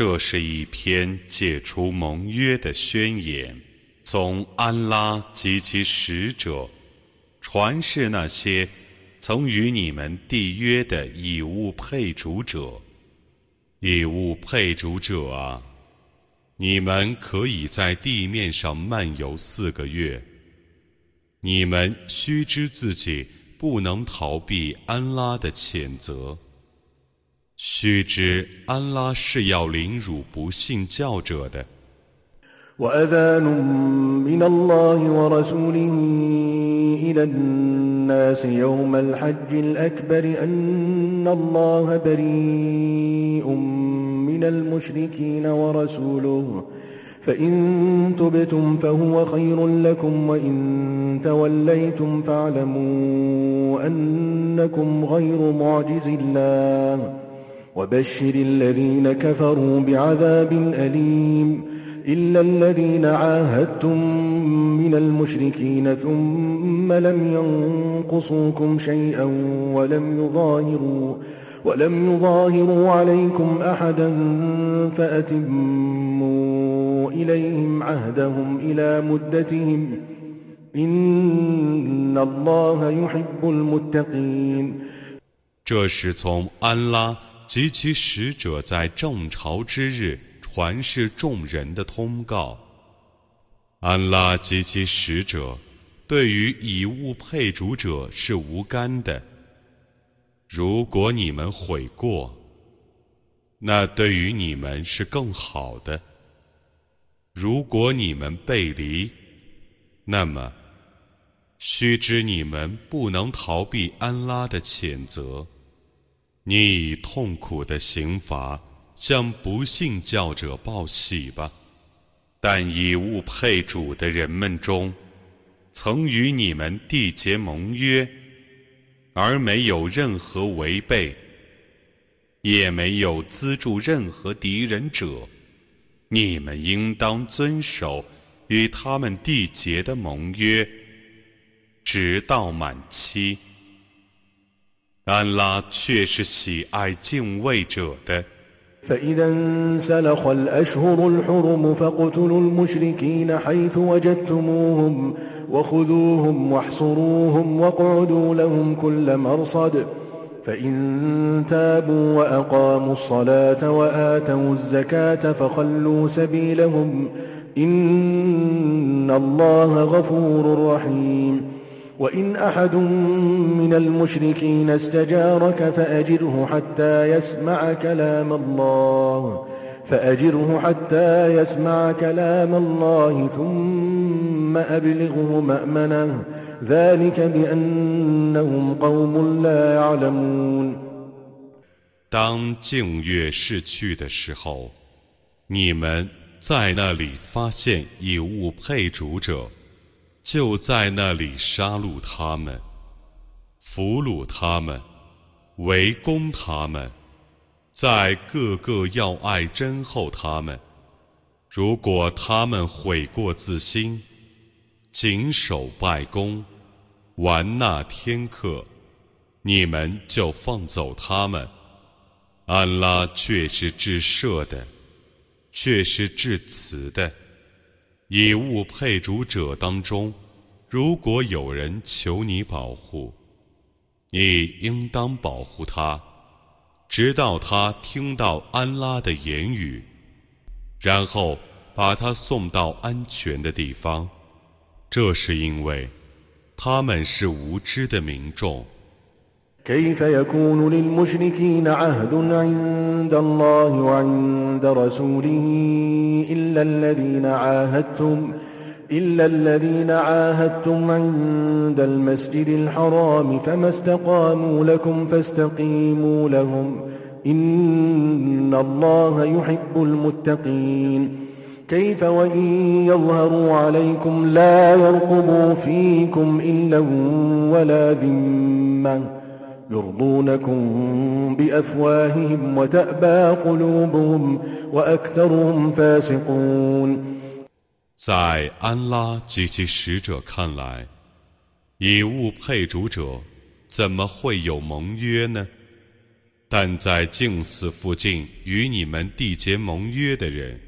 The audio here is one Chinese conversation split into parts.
这是一篇解除盟约的宣言，从安拉及其使者传示那些曾与你们缔约的以物配主者。以物配主者啊，你们可以在地面上漫游四个月。你们须知自己不能逃避安拉的谴责。须知，安拉是要凌辱不信教者的。وأذان من الله ورسوله إلى الناس يوم الحج الأكبر أن الله بريء من المشركين ورسوله فإن تبتم فهو خير لكم وإن توليتم فاعلموا أنكم غير معجز الله وبشر الذين كفروا بعذاب أليم إلا الذين عاهدتم من المشركين ثم لم ينقصوكم شيئا ولم يظاهروا ولم يظاهروا عليكم أحدا فأتموا إليهم عهدهم إلى مدتهم إن الله يحب المتقين 这是从安拉 及其使者在正朝之日传示众人的通告。安拉及其使者对于以物配主者是无干的。如果你们悔过，那对于你们是更好的；如果你们背离，那么须知你们不能逃避安拉的谴责。你以痛苦的刑罚向不信教者报喜吧。但以物配主的人们中，曾与你们缔结盟约，而没有任何违背，也没有资助任何敌人者，你们应当遵守与他们缔结的盟约，直到满期。安拉却是喜爱敬畏者的。فإذا انسلخ الأشهر الحرم فاقتلوا المشركين حيث وجدتموهم وخذوهم واحصروهم واقعدوا لهم كل مرصد فإن تابوا وأقاموا الصلاة وآتوا الزكاة فخلوا سبيلهم إن الله غفور رحيم وإن أحد من المشركين استجارك فأجره حتى يسمع كلام الله فأجره حتى يسمع كلام الله ثم أبلغه مأمنه ذلك بأنهم قوم لا يعلمون 当净月逝去的时候，你们在那里发现以物配主者。 就在那里杀戮他们，俘虏他们，围攻他们，在各个要爱真后他们。如果他们悔过自新，谨守拜功，玩纳天课，你们就放走他们。安拉却是至赦的，却是至慈的。以物配主者当中，如果有人求你保护，你应当保护他，直到他听到安拉的言语，然后把他送到安全的地方。这是因为他们是无知的民众。كيف يكون للمشركين عهد عند الله وعند رسوله إلا الذين عاهدتم إلا الذين عاهدتم عند المسجد الحرام فما استقاموا لكم فاستقيموا لهم. إن الله يحب المتقين. كيف وإن يظهروا عليكم لا يرقبوا فيكم إلا ولا ذمة. يرضونكم بأفواههم وتأبى قلوبهم وأكثرهم فاسقون 在安拉及其使者看来，以物配主者怎么会有盟约呢？但在净寺附近与你们缔结盟约的人，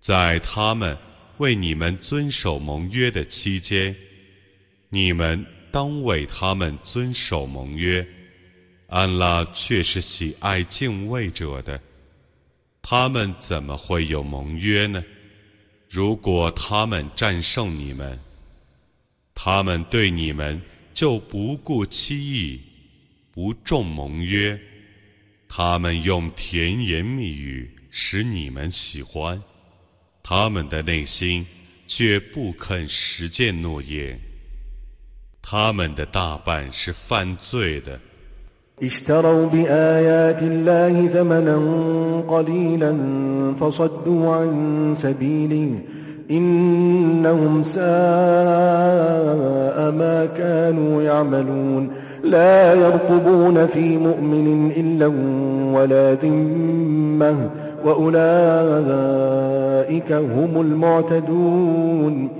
在他们为你们遵守盟约的期间，你们 当为他们遵守盟约。安拉却是喜爱敬畏者的，他们怎么会有盟约呢？如果他们战胜你们，他们对你们就不顾期意，不重盟约。他们用甜言蜜语使你们喜欢，他们的内心却不肯实践诺言。他们的大半是犯罪的。اشتروا بآيات الله ثمنا قليلا فصدوا عن سبيله إنهم ساء ما كانوا يعملون لا يرقبون في مؤمن إلا ولا ذمة وأولئك هم المعتدون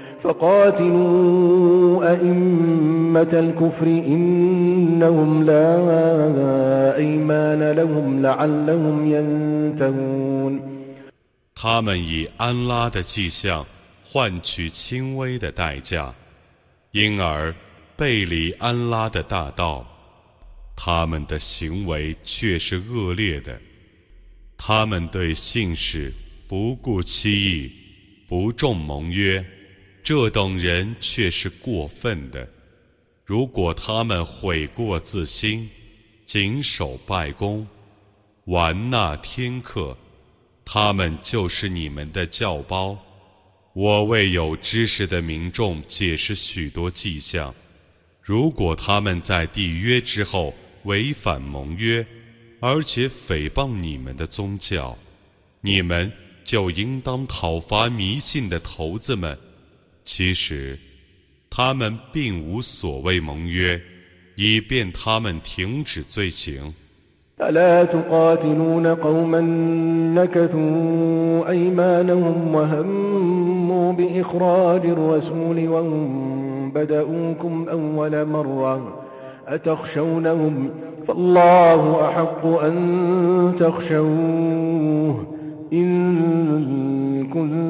أئمة الكفر إنهم لا أيمان لهم لعلهم ينتهون 他们以安拉的迹象换取轻微的代价，因而背离安拉的大道。他们的行为却是恶劣的。他们对信使不顾期意，不重盟约。 这等人却是过分的。如果他们悔过自新，谨守拜功，玩纳天课，他们就是你们的教包。我为有知识的民众解释许多迹象。如果他们在缔约之后违反盟约，而且诽谤你们的宗教，你们就应当讨伐迷信的头子们。其实，他们并无所谓盟约，以便他们停止罪行。ألا تقاتلون قوما نكثوا أيمانهم وهموا بإخراج الرسول وهم بدؤوكم أول مرة أتخشونهم فالله أحق أن تخشوه إن كنتم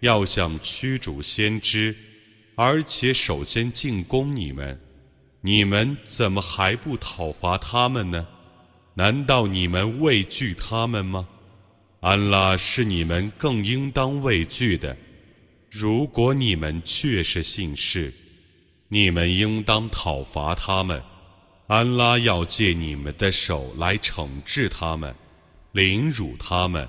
要向驱逐先知，而且首先进攻你们，你们怎么还不讨伐他们呢？难道你们畏惧他们吗？安拉是你们更应当畏惧的。如果你们确是信士，你们应当讨伐他们。安拉要借你们的手来惩治他们。凌辱他们，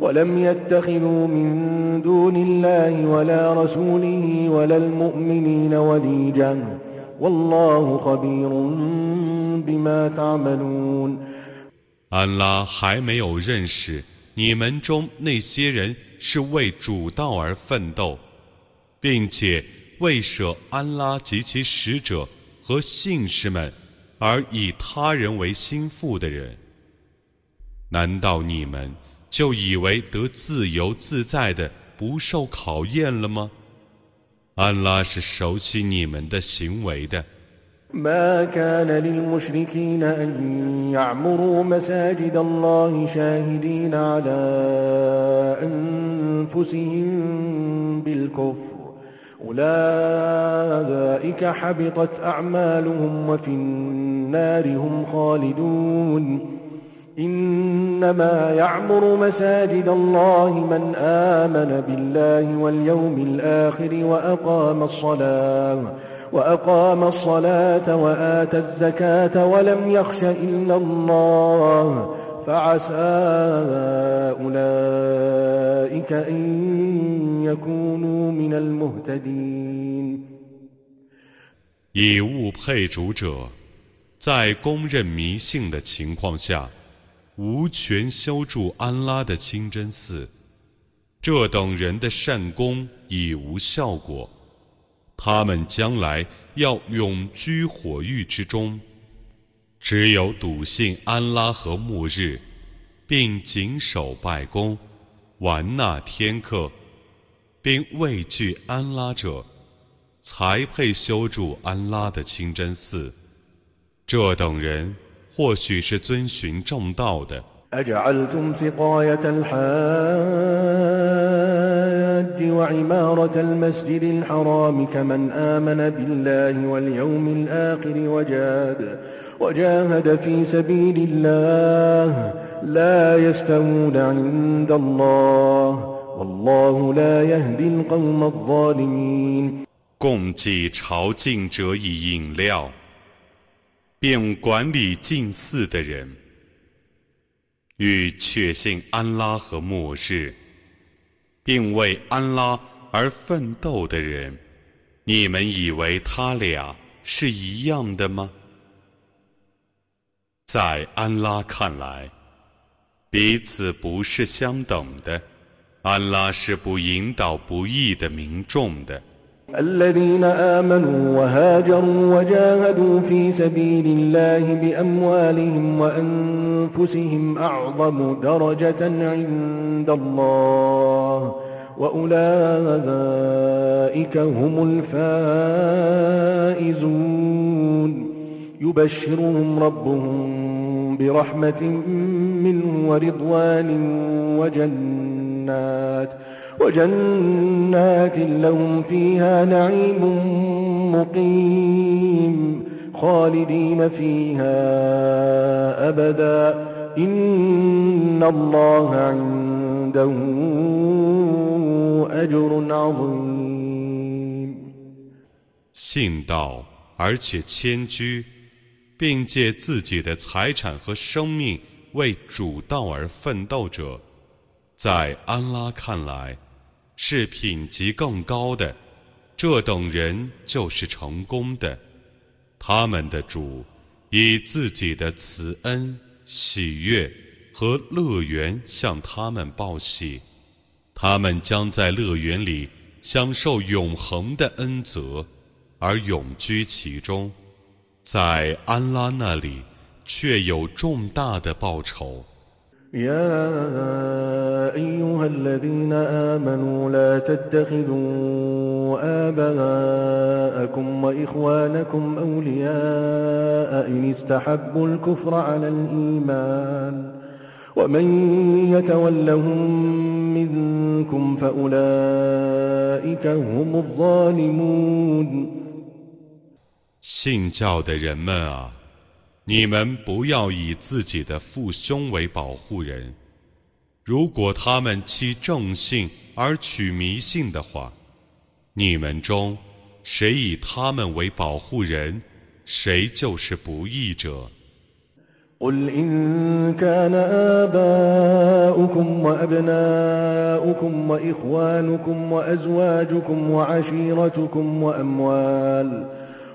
ولم يتخذوا من دون الله ولا رسوله ولا المؤمنين وليجا والله خبير بما تعملون 安拉还没有认识你们中那些人是为主道而奋斗，并且为舍安拉及其使者和信士们而以他人为心腹的人，难道你们 就以为得自由自在的不受考验了吗？安拉是熟悉你们的行为的。ما كان للمشركين أن يعمروا مساجد الله شاهدين على أنفسهم بالكفر أولئك حبطت أعمالهم وفي النار هم خالدون إنما يعمر مساجد الله من آمن بالله واليوم الآخر وأقام الصلاة وأقام الصلاة وآتى الزكاة ولم يخش إلا الله فعسى أولئك أن يكونوا من المهتدين 以物配主者，在公认迷信的情况下， 无权修筑安拉的清真寺，这等人的善功已无效果。他们将来要永居火狱之中。只有笃信安拉和末日，并谨守拜功、完纳天课，并畏惧安拉者，才配修筑安拉的清真寺。这等人或许是遵循正道的。أجعلتم سقاية الحاج وعمارة المسجد الحرام كمن آمن بالله واليوم الآخر وجاهد وجاهد في سبيل الله لا يستوون عند الله والله لا يهدي القوم الظالمين 共济朝觐者以饮料， 并管理近寺的人。与确信安拉和末日，并为安拉而奋斗的人，你们以为他俩是一样的吗？在安拉看来，彼此不是相等的。安拉是不引导不义的民众的。الذين آمنوا وهاجروا وجاهدوا في سبيل الله بأموالهم وأنفسهم أعظم درجة عند الله وأولئك هم الفائزون. يبشرهم ربهم برحمة منه ورضوان وجنات وجنات لهم فيها نعيم مقيم خالدين فيها أبدا إن الله عنده أجر عظيم 信道而且迁居，并借自己的财产和生命为主道而奋斗者，在安拉看来。 是品级更高的，这等人就是成功的。他们的主以自己的慈恩、喜悦和乐园向他们报喜，他们将在乐园里享受永恒的恩泽，而永居其中。在安拉那里，却有重大的报酬。يا أيها الذين آمنوا لا تتخذوا آباءكم وإخوانكم أولياء إن استحبوا الكفر على الإيمان ومن يتولهم منكم فأولئك هم الظالمون 信教的人们啊！ 你们不要以自己的父兄为保护人，如果他们弃正信而取迷信的话，你们中 谁以他们为保护人，谁就是不义者。قل إن كان آباؤكم وأبناؤكم وإخوانكم وأزواجكم وعشيرتكم وأموال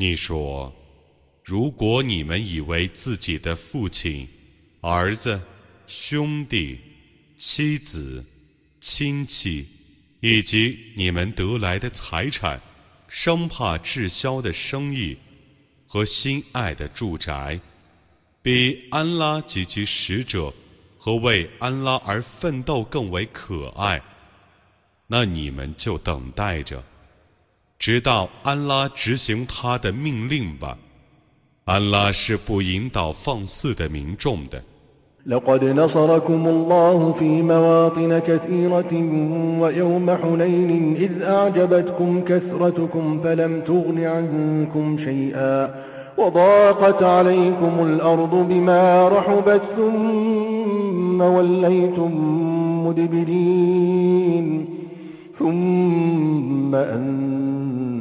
你说，如果你们以为自己的父亲、儿子、兄弟、妻子、亲戚，以及你们得来的财产，生怕滞销的生意和心爱的住宅，比安拉及其使者和为安拉而奋斗更为可爱，那你们就等待着。直到安拉执行他的命令吧，安拉是不引导放肆的民众的。لقد نصركم الله في مواطن كثيرة ويوم حنين إذ أعجبتكم كثرتكم فلم تغن عنكم شيئا وضاقت عليكم الأرض بما رحبت ثم وليتم مدبرين ثم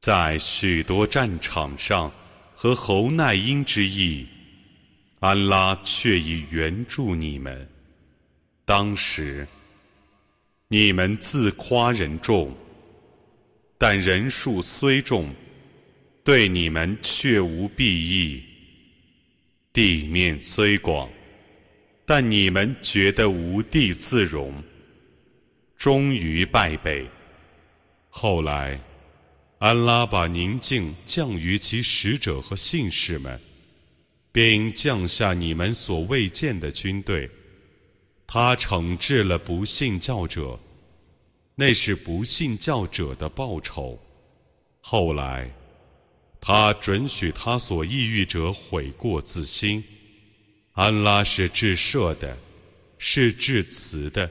在许多战场上和侯奈因之役安拉却已援助你们。当时，你们自夸人众，但人数虽众，对你们却无裨益；地面虽广，但你们觉得无地自容，终于败北。后来，安拉把宁静降于其使者和信士们。并降下你们所未见的军队，他惩治了不信教者，那是不信教者的报酬。后来，他准许他所抑郁者悔过自新。安拉是至赦的，是至慈的。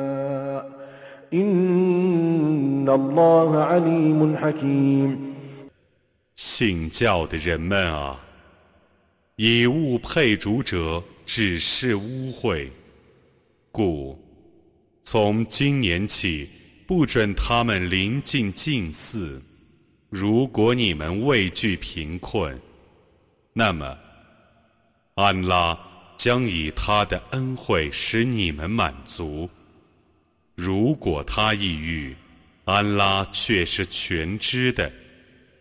信教的人们啊！以物配主者只是污秽，故从今年起不准他们临近近寺。如果你们畏惧贫困，那么安拉将以他的恩惠使你们满足；如果他抑郁，安拉却是全知的，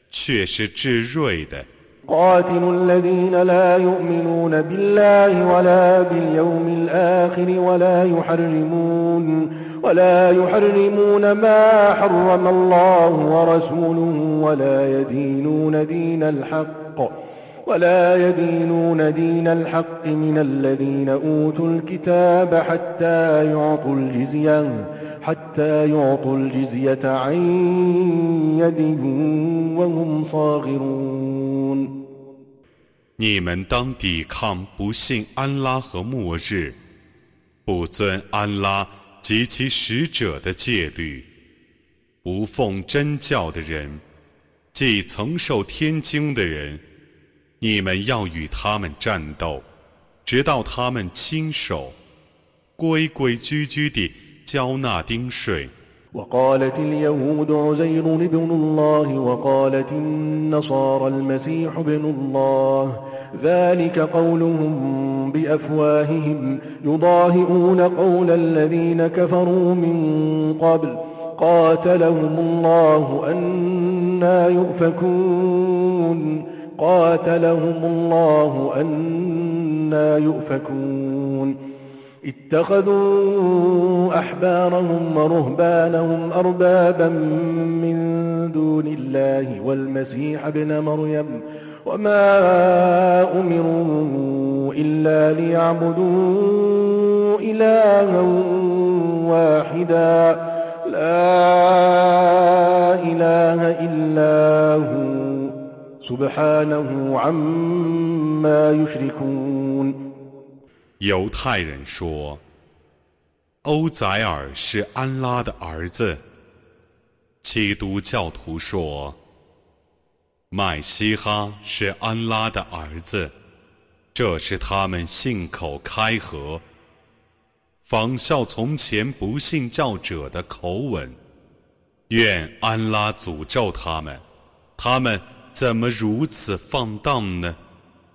却是至睿的。قاتلوا الذين لا يؤمنون بالله ولا باليوم الآخر ولا يحرمون ولا يحرمون ما حرم الله ورسوله ولا يدينون دين الحق ولا يدينون دين الحق من الذين أوتوا الكتاب حتى يعطوا الجزية حتى يعطوا الجزية عن يد وهم صاغرون 你们当抵抗不信安拉和末日、不遵安拉及其使者的戒律、不奉真教的人， 即曾受天经的人， 你们要与他们战斗，直到他们亲手、规规矩矩地交纳丁税。وقالت اليهود عزير ابن الله وقالت النصارى المسيح ابن الله ذلك قولهم بأفواههم يضاهئون قول الذين كفروا من قبل قاتلهم الله أنا يؤفكون قاتلهم الله أنا يؤفكون. اتخذوا أحبارهم ورهبانهم أربابا من دون الله والمسيح ابن مريم وما أمروا إلا ليعبدوا إلها واحدا. لا إله إلا هو. 犹太人说：“欧宰尔是安拉的儿子。”基督教徒说：“麦西哈是安拉的儿子。”这是他们信口开河、仿效从前不信教者的口吻。愿安拉诅咒他们！他们怎么如此放荡呢？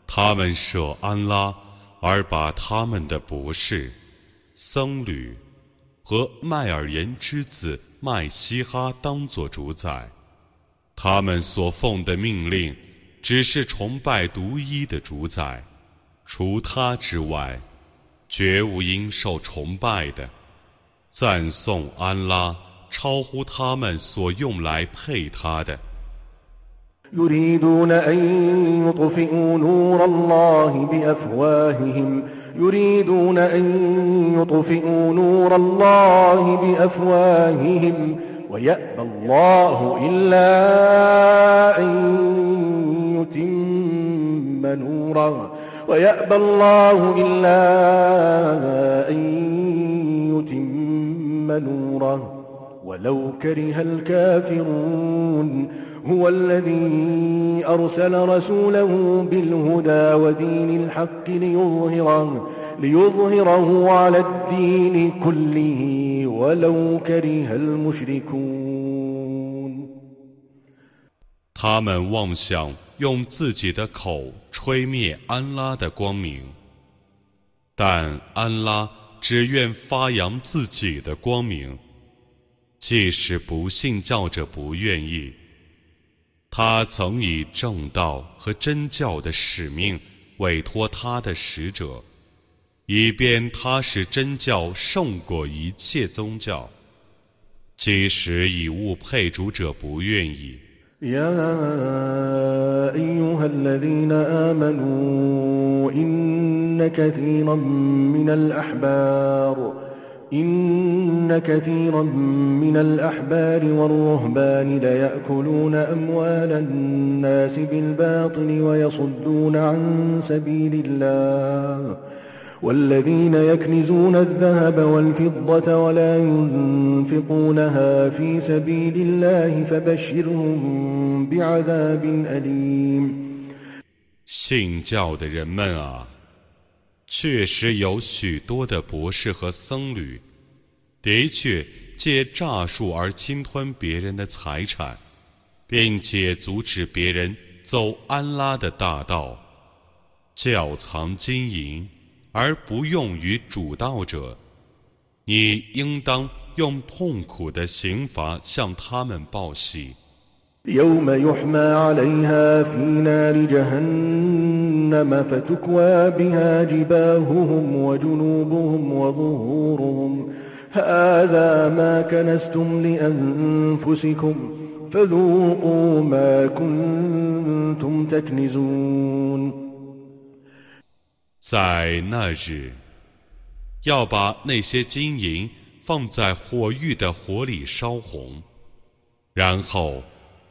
他们舍安拉。而把他们的博士、僧侣和麦尔言之子麦西哈当作主宰，他们所奉的命令只是崇拜独一的主宰，除他之外，绝无应受崇拜的。赞颂安拉，超乎他们所用来配他的。يريدون أن يطفئوا نور الله بأفواههم. يريدون أن يطفئوا نور الله بأفواههم. ويأبى الله إلا أن يتم نوره. ويأبى الله إلا أن يتم نوره. ولو كره الكافرون. هو الذي أرسل رسوله بالهدى ودين الحق ليظهره, ليظهره على الدين كله ولو كره المشركون 他们妄想用自己的口吹灭安拉的光明，但安拉只愿发扬自己的光明，即使不信教者不愿意。 他曾以正道和真教的使命委托他的使者，以便他使真教胜过一切宗教，即使以物配主者不愿意。إن كثيرا من الأحبار والرهبان ليأكلون أموال الناس بالباطل ويصدون عن سبيل الله والذين يكنزون الذهب والفضة ولا ينفقونها في سبيل الله فبشرهم بعذاب أليم 信教的人们啊！ 确实有许多的博士和僧侣，的确借诈术而侵吞别人的财产，并且阻止别人走安拉的大道，窖藏金银而不用于主道者，你应当用痛苦的刑罚向他们报喜。يوم يحمى عليها في نار جهنم فتكوى بها جباههم وجنوبهم وظهورهم هذا ما كنستم لأنفسكم فذوقوا ما كنتم تكنزون 在那日，要把那些金银放在火狱的火里烧红，然后。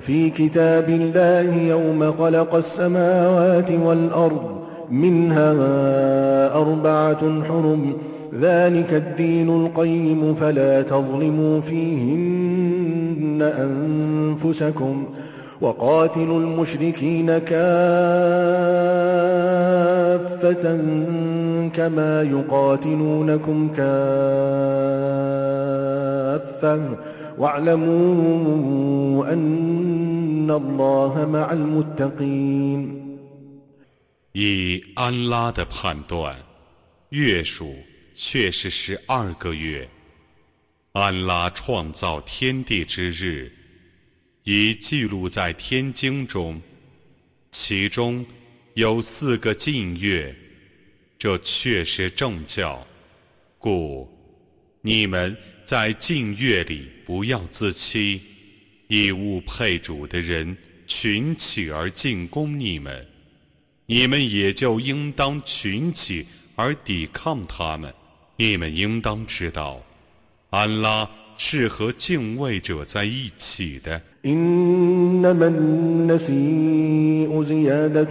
في كتاب الله يوم خلق السماوات والأرض منها أربعة حرم ذلك الدين القيم فلا تظلموا فيهن أنفسكم وقاتلوا المشركين كافة كما يقاتلونكم كافة واعلموا أن الله مع المتقين 以安拉的判断，月数却是十二个月。安拉创造天地之日，已记录在天经中，其中有四个禁月，这确是正教。故你们 在禁月里不要自欺，以物配主的人群起而进攻你们。你们也就应当群起而抵抗他们。你们应当知道，安拉是和敬畏者在一起的。إنما النسيء زيادة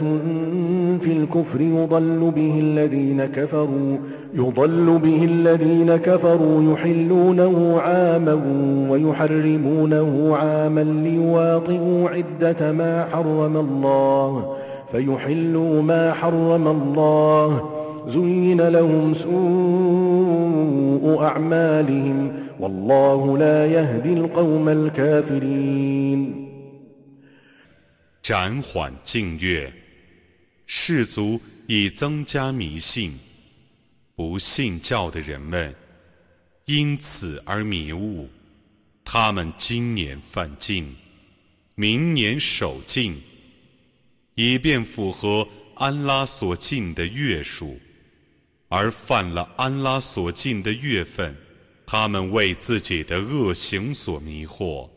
في الكفر يضل به الذين كفروا يضل به الذين كفروا يحلونه عاما ويحرمونه عاما ليواطئوا عدة ما حرم الله فيحلوا ما حرم الله زين لهم سوء أعمالهم والله لا يهدي القوم الكافرين 暂缓禁月，士族以增加迷信，不信教的人们因此而迷雾。他们今年犯禁，明年守禁。以便符合安拉所禁的月数，而犯了安拉所禁的月份， 他们为自己的恶行所迷惑。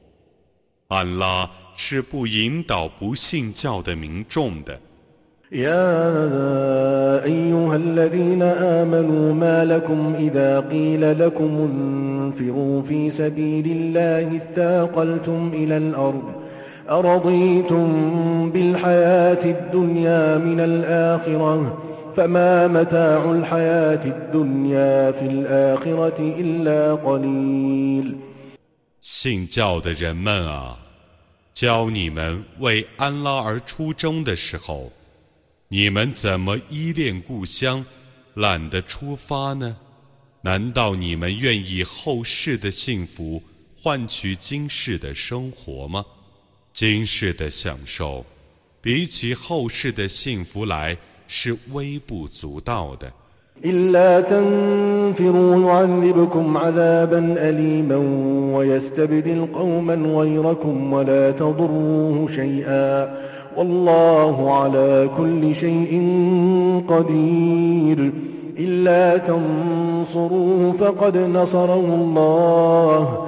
安拉是不引导不信教的民众的。أرضيتم بالحياة الدنيا من الآخرة فما متاع الحياة الدنيا في الآخرة إلا قليل 信教的人们啊，教你们为安拉而出征的时候，你们怎么依恋故乡，懒得出发呢？难道你们愿意后世的幸福换取今世的生活吗？今世的享受，比起后世的幸福来， 是微不足道的。إلا تنفروا يعذبكم عذابا أليما ويستبدل قوما غيركم ولا تضروه شيئا والله على كل شيء قدير إلا تنصروه فقد نصره الله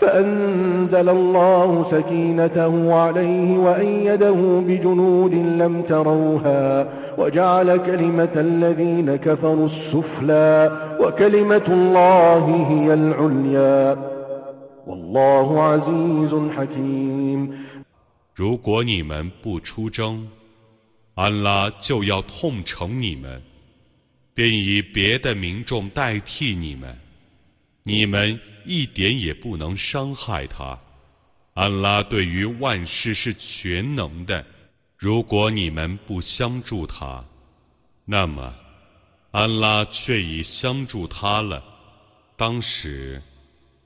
فأنزل الله سكينته عليه وأيده بجنود لم تروها وجعل كلمة الذين كفروا السفلى وكلمة الله هي العليا والله عزيز حكيم 如果你们不出征，安拉就要痛惩你们，便以别的民众代替你们。你们 一点也不能伤害他。安拉对于万事是全能的。如果你们不相助他，那么安拉却已相助他了。当时，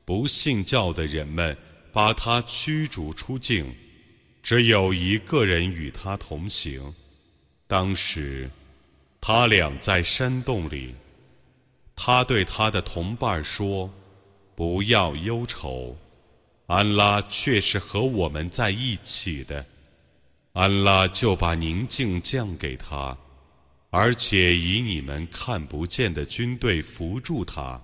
不信教的人们把他驱逐出境，只有一个人与他同行。当时，他俩在山洞里。他对他的同伴说：“不要忧愁，安拉却是和我们在一起的。安拉就把宁静降给他，而且以你们看不见的军队扶助他，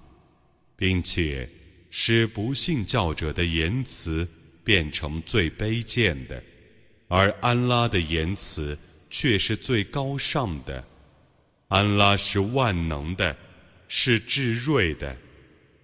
并且使不信教者的言辞变成最卑贱的，而安拉的言辞却是最高尚的。安拉是万能的，是至睿的。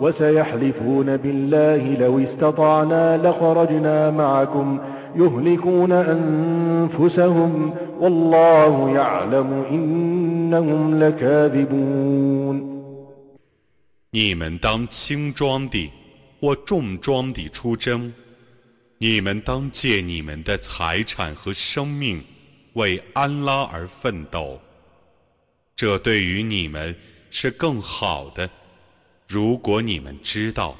وسيحلفون بالله لو استطعنا لخرجنا معكم يهلكون أنفسهم والله يعلم إنهم لكاذبون 你们当轻装地或重装地出征，你们当借你们的财产和生命为安拉而奋斗，这对于你们是更好的。 如果你们知道，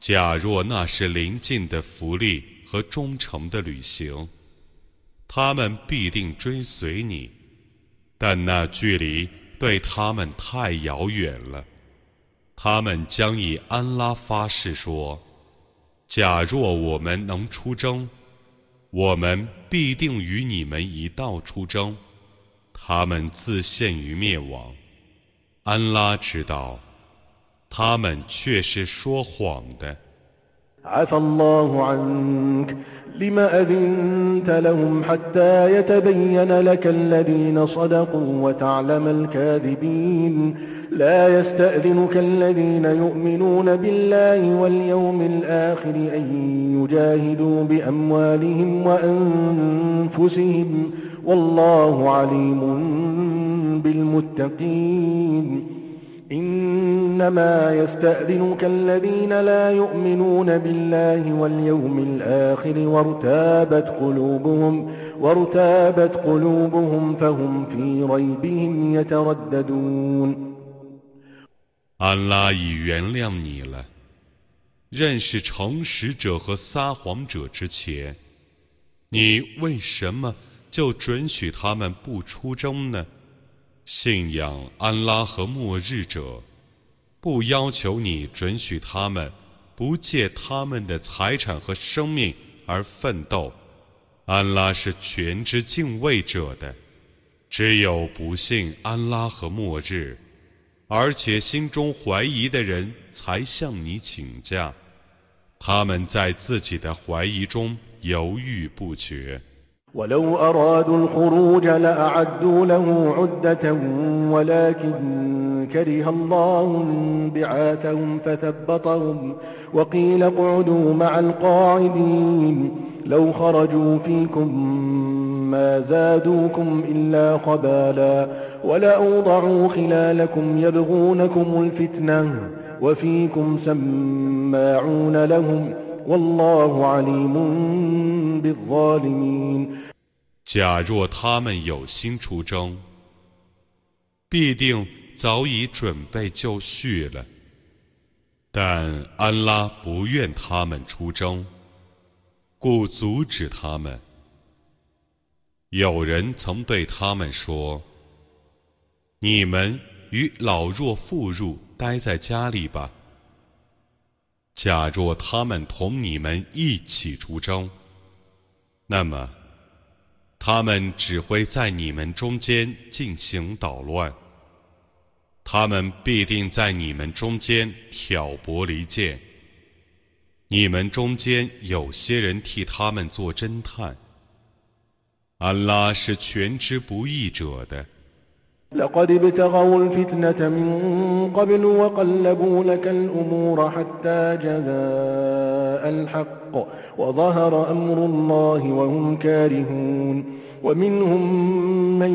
假若那是临近的福利和忠诚的旅行，他们必定追随你；但那距离对他们太遥远了，他们将以安拉发誓说：假若我们能出征，我们必定与你们一道出征。他们自陷于灭亡，安拉知道。他们却是说谎的。عفى الله عنك لما أذنت لهم حتى يتبين لك الذين صدقوا وتعلم الكاذبين لا يستأذنك الذين يؤمنون بالله واليوم الآخر أن يجاهدوا بأموالهم وأنفسهم والله عليم بالمتقين إنما يستأذنك الذين لا يؤمنون بالله واليوم الآخر وارتابت قلوبهم وارتابت قلوبهم فهم في ريبهم يترددون 安拉已原谅你了。认识诚实者和撒谎者之前，你为什么就准许他们不出征呢？ 信仰安拉和末日者，不要求你准许他们不借他们的财产和生命而奋斗。安拉是全知敬畏者的，只有不信安拉和末日，而且心中怀疑的人才向你请假。他们在自己的怀疑中犹豫不决。ولو أرادوا الخروج لأعدوا له عدة ولكن كره الله انبعاثهم فثبطهم وقيل اقعدوا مع القاعدين لو خرجوا فيكم ما زادوكم إلا خبالا ولأوضعوا خلالكم يبغونكم الفتنة وفيكم سماعون لهم 假若他们有心出征，必定早已准备就绪了。但安拉不愿他们出征，故阻止他们。有人曾对他们说：“你们与老弱妇孺待在家里吧。假若他们同你们一起出征，那么。”他们只会在你们中间进行捣乱，他们必定在你们中间挑拨离间。你们中间有些人替他们做侦探，安拉是全知不义者的。لقد ابتغوا الفتنة من قبل وقلبوا لك الأمور حتى جاء الحق وظهر أمر الله وهم كارهون ومنهم من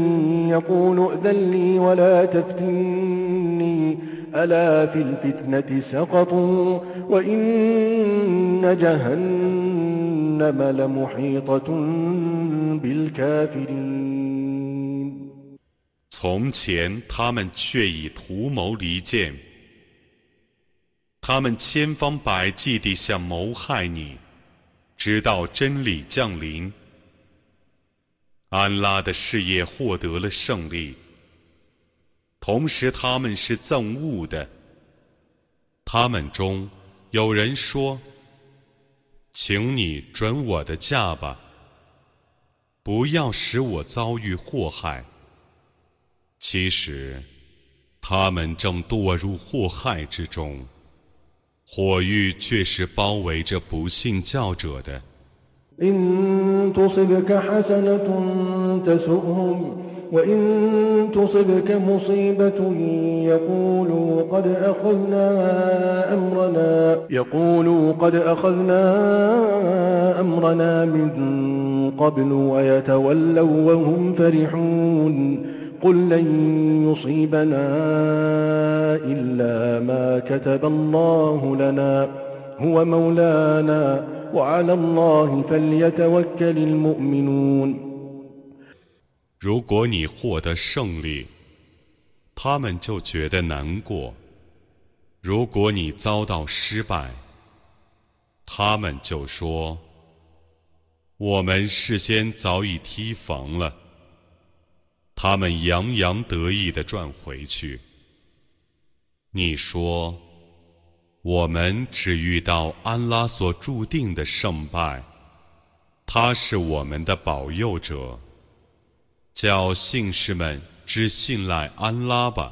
يقول ائذن لي ولا تفتني. ألا في الفتنة سقطوا وإن جهنم لمحيطة بالكافرين. 从前他们却已图谋离间，他们千方百计地想谋害你，直到真理降临，安拉的事业获得了胜利。同时，他们是憎恶的。他们中有人说：“请你准我的嫁吧，不要使我遭遇祸害。”其实，他们正堕入祸害之中，火狱却是包围着不信教者的。إن تصبك حسنة تسؤهم وإن تصبك مصيبة يقولوا قد أخذنا أمرنا يقولوا قد أخذنا أمرنا من قبل ويتولوا وهم فرحون قل لن يصيبنا إلا ما كتب الله لنا هو مولانا وعلى الله فليتوكل المؤمنون 如果你获得胜利，他们就觉得难过；如果你遭到失败，他们就说：“我们事先早已提防了。” 他们洋洋得意地转回去。你说：“我们只遇到安拉所注定的胜败，他是我们的保佑者。叫信士们只信赖安拉吧。”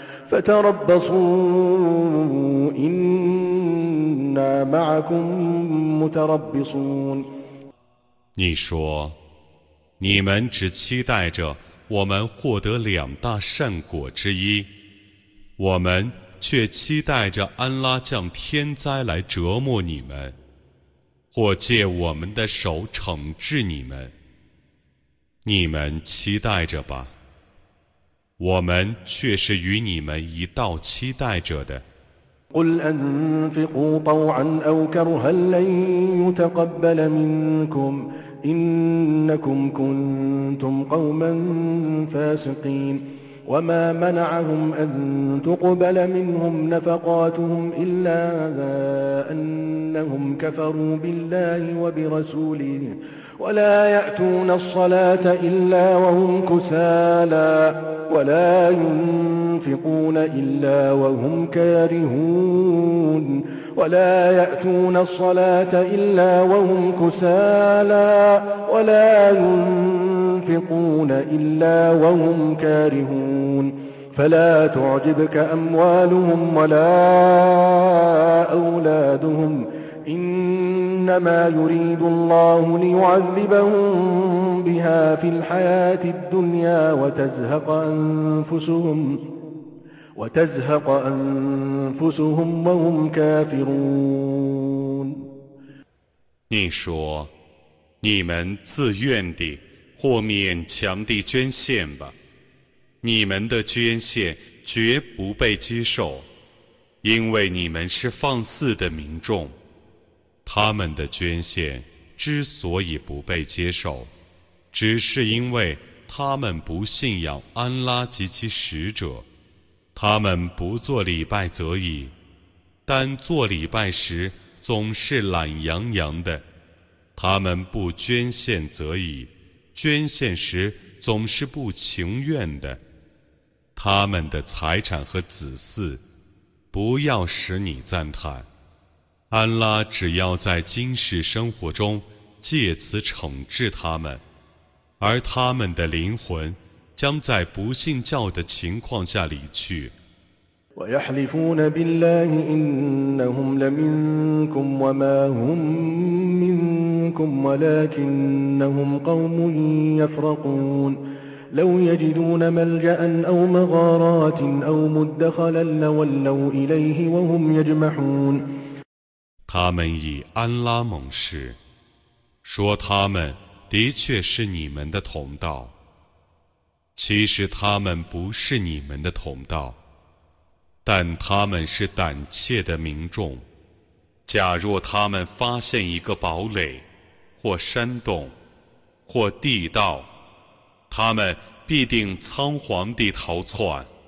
فتربصوا إنا معكم متربصون 你说，你们只期待着我们获得两大善果之一，我们却期待着安拉降天灾来折磨你们，或借我们的手惩治你们。你们期待着吧。 我们却是与你们一道期待着的。قل أنفقوا طوعا أو كرها لن يتقبل منكم إنكم كنتم قوما فاسقين وما منعهم أن تقبل منهم نفقاتهم إلا أنهم كفروا بالله وبرسوله ولا يأتون الصلاة إلا وهم كسالى ولا ينفقون إلا وهم كارهون ولا يأتون الصلاة إلا وهم كسالى ولا ينفقون إلا وهم كارهون فلا تعجبك أموالهم ولا أولادهم إنما يريد الله ليعذبهم بها في الحياة الدنيا وتزهق أنفسهم وتزهق أنفسهم وهم كافرون 你说，你们自愿地或勉强地捐献吧，你们的捐献绝不被接受，因为你们是放肆的民众。 他们的捐献之所以不被接受，只是因为他们不信仰安拉及其使者。他们不做礼拜则已，但做礼拜时总是懒洋洋的；他们不捐献则已，捐献时总是不情愿的。他们的财产和子嗣，不要使你赞叹。安拉只要在今世生活中借此惩治他们，而他们的灵魂将在不信教的情况下离去。他们以安拉盟誓，说他们的确是你们的同道。其实他们不是你们的同道，但他们是胆怯的民众。假若他们发现一个堡垒，或山洞，或地道，他们必定仓皇地逃窜。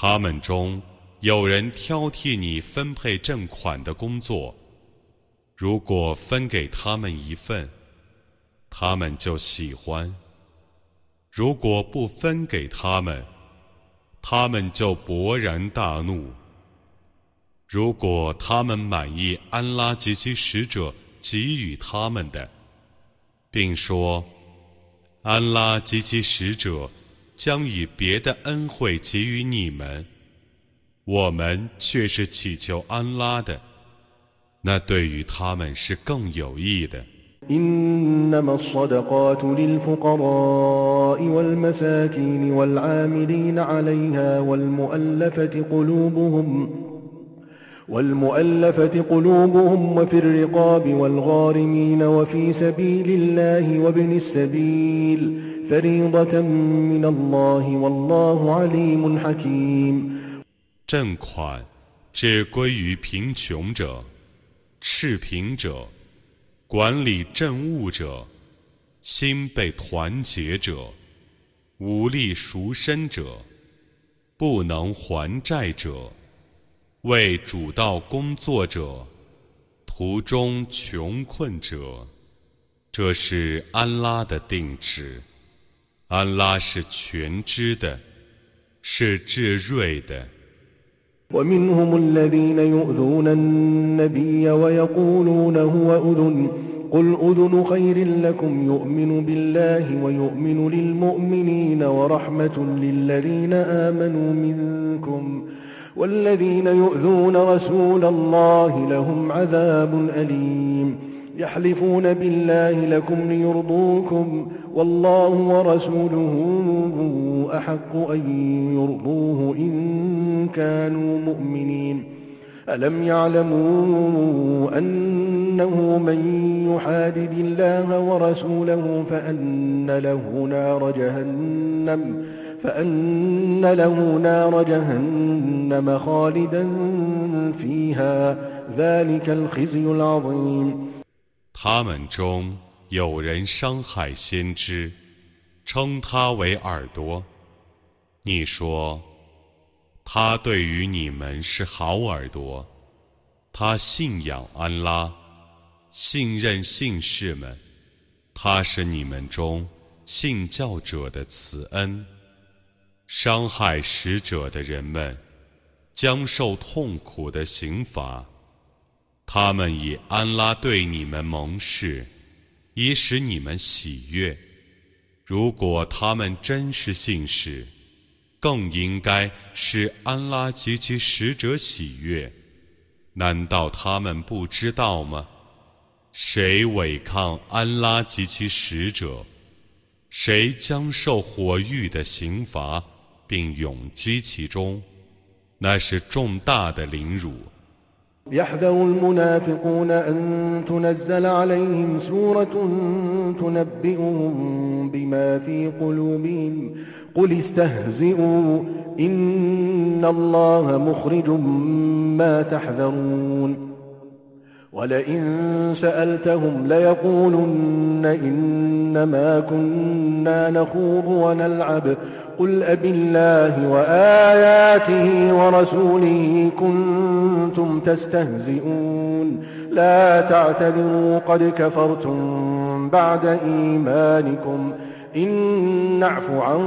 他们中有人挑剔你分配正款的工作，如果分给他们一份，他们就喜欢；如果不分给他们，他们就勃然大怒。如果他们满意安拉及其使者给予他们的，并说安拉及其使者。将以别的恩惠给予你们，我们却是祈求安拉的，那对于他们是更有益的。والمؤلفة قلوبهم وفي الرقاب والغارمين وفي سبيل الله وابن السبيل فريضة من الله والله عليم حكيم 正款只归于贫穷者、赤贫者、管理政务者、心被团结者、无力赎身者、不能还债者。 为主道工作者，途中穷困者，这是安拉的定制。安拉是全知的，是智睿的。والذين يؤذون رسول الله لهم عذاب أليم. يحلفون بالله لكم ليرضوكم والله ورسوله أحق أن يرضوه إن كانوا مؤمنين. ألم يعلموا أنه من يحادد الله ورسوله فأن له نار جهنم 他们中有人伤害先知，称他为耳朵。你说，他对于你们是好耳朵，他信仰安拉，信任信士们，他是你们中信教者的慈恩。伤害使者的人们将受痛苦的刑罚。他们以安拉对你们盟誓，以使你们喜悦。如果他们真是信使，更应该使安拉及其使者喜悦。难道他们不知道吗？谁违抗安拉及其使者，谁将受火狱的刑罚。并永居其中，那是重大的凌辱。يحذر المنافقون أن تنزل عليهم سورة تنبئهم بما في قلوبهم قل استهزئوا إن الله مخرج ما تحذرون ولئن سألتهم ليقولن إنما كنا نخوض ونلعب. قل أب الله وآياته ورسوله كنتم تستهزئون. لا تعتذروا قد كفرتم بعد إيمانكم. إن نعف عن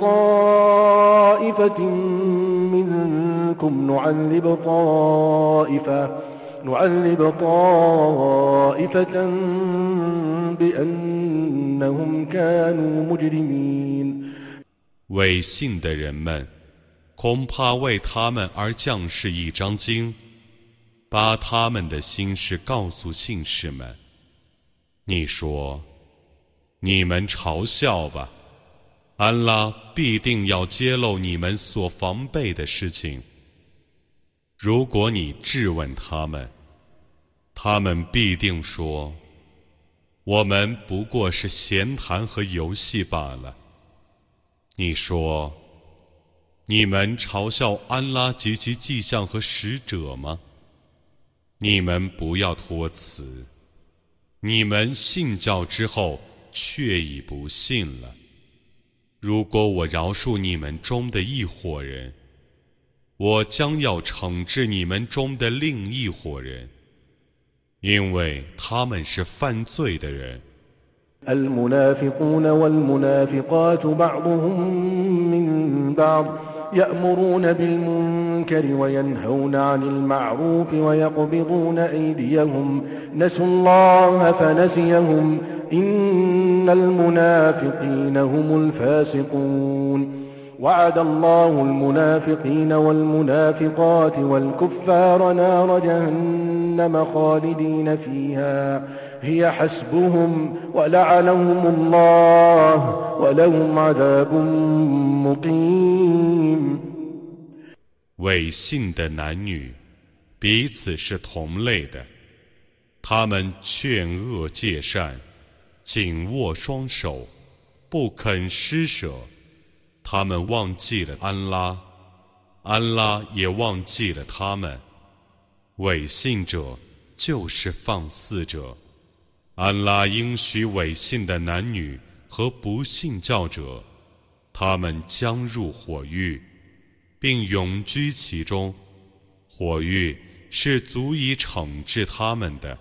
طائفة منكم نعذب طائفة. نعذب طائفة بأنهم كانوا مجرمين 为信的人们，恐怕为他们而降世一张经，把他们的心事告诉信士们。你说，你们嘲笑吧，安拉必定要揭露你们所防备的事情。 如果你质问他们，他们必定说：“我们不过是闲谈和游戏罢了。”你说：“你们嘲笑安拉及其迹象和使者吗？”你们不要托辞。你们信教之后却已不信了。如果我饶恕你们中的一伙人，我将要惩治你们中的另一伙人，因为他们是犯罪的人。يأمرون بالمنكر وينهون عن المعروف ويقبضون أيديهم نسوا الله فنسيهم إن المنافقين هم الفاسقون وعد الله المنافقين والمنافقات والكفار نار جهنم خالدين فيها هي حسبهم ولعنهم الله ولهم عذاب مقيم 伪信的男女彼此是同类的，他们劝恶戒善，紧握双手，不肯施舍。 他们忘记了安拉，安拉也忘记了他们。伪信者就是放肆者。安拉应许伪信的男女和不信教者，他们将入火狱，并永居其中。火狱是足以惩治他们的。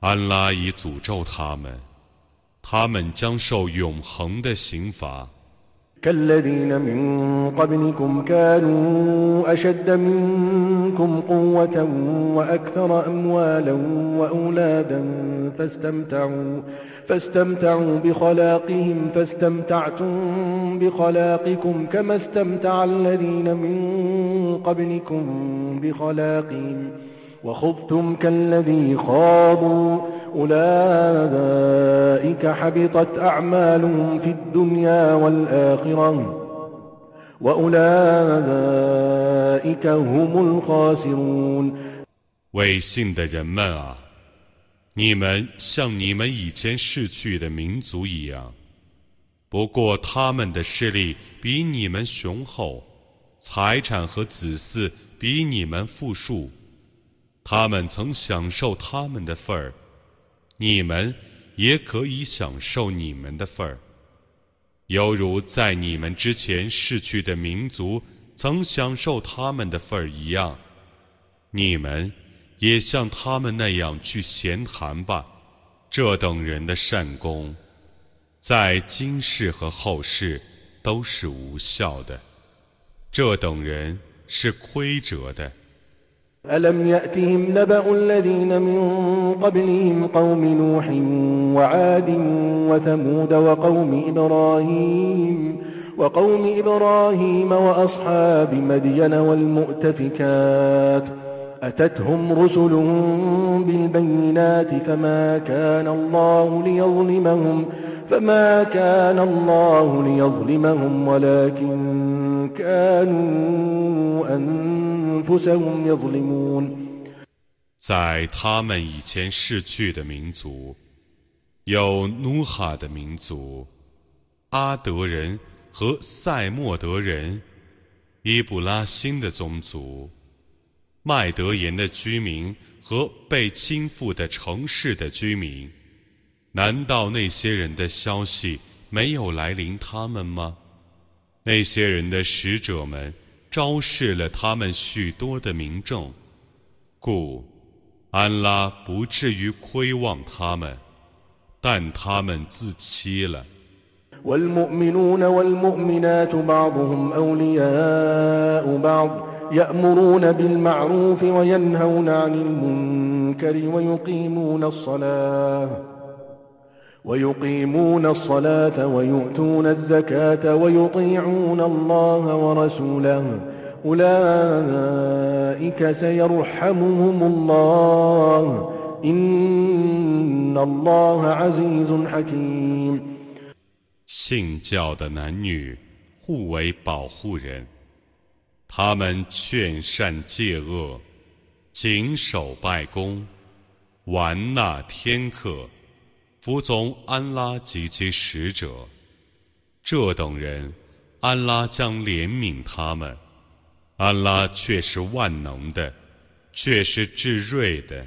安拉已诅咒他们，他们将受永恒的刑罚。كالذين من قبلكم كانوا أشد منكم قوة وأكثر أموالا وأولادا فاستمتعوا فاستمتعوا بخلاقهم فاستمتعتم بخلاقكم كما استمتع الذين من قبلكم بخلاقهم. وخذتم كالذي خاضوا أولئك حبطت أعمالهم في الدنيا والآخرة وأولئك هم الخاسرون 为信的人们啊，你们像你们以前逝去的民族一样，不过他们的势力比你们雄厚，财产和子嗣比你们富庶。 他们曾享受他们的份儿，你们也可以享受你们的份儿，犹如在你们之前逝去的民族曾享受他们的份儿一样。你们也像他们那样去闲谈吧。这等人的善功，在今世和后世都是无效的。这等人是亏折的。ألم يأتهم نبأ الذين من قبلهم قوم نوح وعاد وثمود وقوم إبراهيم وقوم إبراهيم وأصحاب مدين والمؤتفكات أتتهم رسلهم بالبينات فما كان الله ليظلمهم فما كان الله ليظلمهم ولكن كانوا أن 在他们以前逝去的民族，有努哈的民族、阿德人和塞莫德人、伊布拉辛的宗族、 麦德言的居民和被倾覆的城市的居民。难道那些人的消息没有来临他们吗？那些人的使者们。昭示了他们许多的民众，故安拉不至于亏望他们，但他们自欺了。والمؤمنون والمؤمنات بعضهم أولياء بعض يأمرون بالمعروف وينهون عن المنكر ويقيمون الصلاة ويقيمون الصلاة ويؤتون الزكاة ويطيعون الله ورسوله أولئك سيرحمهم الله إن الله عزيز حكيم 信教的男女互为保护人， 他们劝善戒恶，谨守拜功，玩纳天课，服从安拉及其使者。这等人，安拉将怜悯他们。安拉却是万能的，却是至睿的。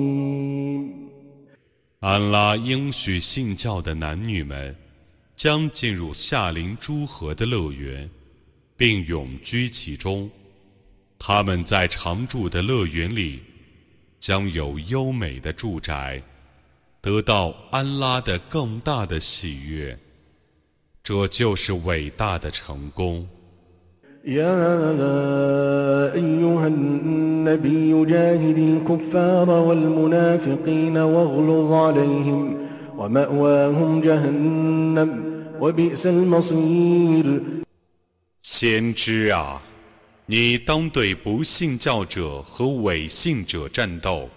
安拉应许信教的男女们，将进入夏林诸河的乐园，并永居其中。他们在常住的乐园里，将有优美的住宅，得到安拉的更大的喜悦。这就是伟大的成功。يا أيها النبي جاهد الكفار والمنافقين واغلظ عليهم ومأواهم جهنم وبئس المصير 先知啊，你当对不信教者和伪信者战斗，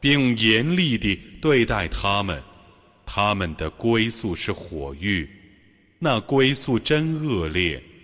并严厉地对待他们。他们的归宿是火狱，那归宿真恶劣。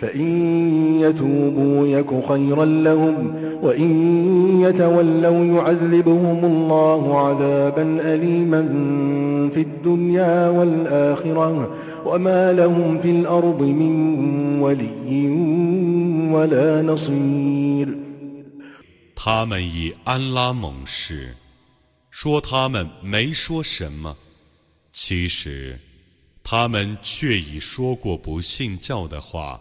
فإن يتوبوا يك خيرا لهم وإن يتولوا يعذبهم الله عذابا أليما في الدنيا والآخرة وما لهم في الأرض من ولي ولا نصير 他们以安拉盟誓，说他们没说什么，其实他们却已说过不信教的话。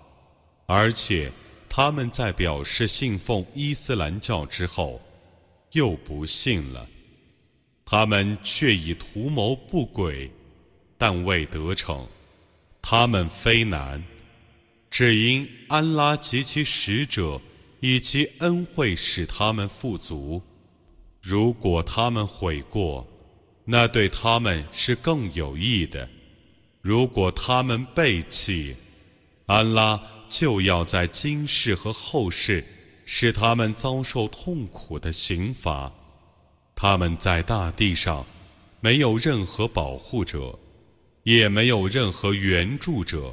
而且，他们在表示信奉伊斯兰教之后，又不信了。他们却已图谋不轨，但未得逞。他们非难，只因安拉及其使者以其恩惠使他们富足。如果他们悔过，那对他们是更有益的；如果他们背弃，安拉。就要在今世和后世使他们遭受痛苦的刑罚。他们在大地上没有任何保护者，也没有任何援助者。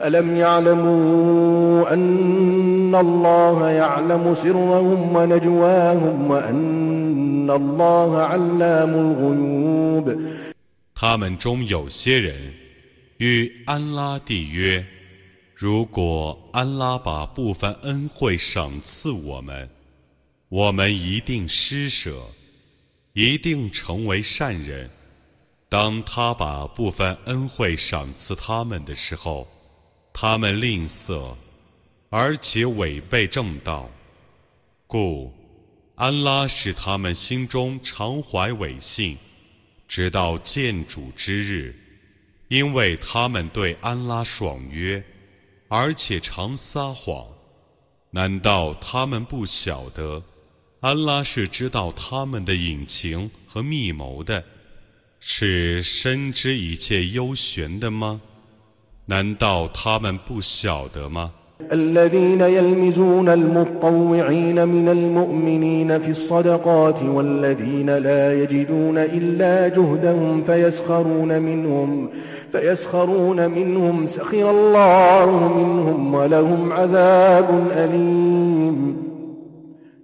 ألم يعلموا أن الله يعلم سرهم ونجواهم وأن الله علام الغيوب 他们中有些人与安拉缔约：如果安拉把部分恩惠赏赐我们，我们一定施舍，一定成为善人。当他把部分恩惠赏赐他们的时候， 他们吝啬，而且违背正道，故安拉使他们心中常怀违信，直到见主之日，因为他们对安拉爽约，而且常撒谎。难道他们不晓得，安拉是知道他们的隐情和密谋的，是深知一切幽玄的吗？难道他们不晓得吗？الذين يلمزون المطوعين من المؤمنين في الصدقات والذين لا يجدون إلا جهدهم فيسخرون منهم فيسخرون منهم سخر الله منهم ولهم عذاب أليم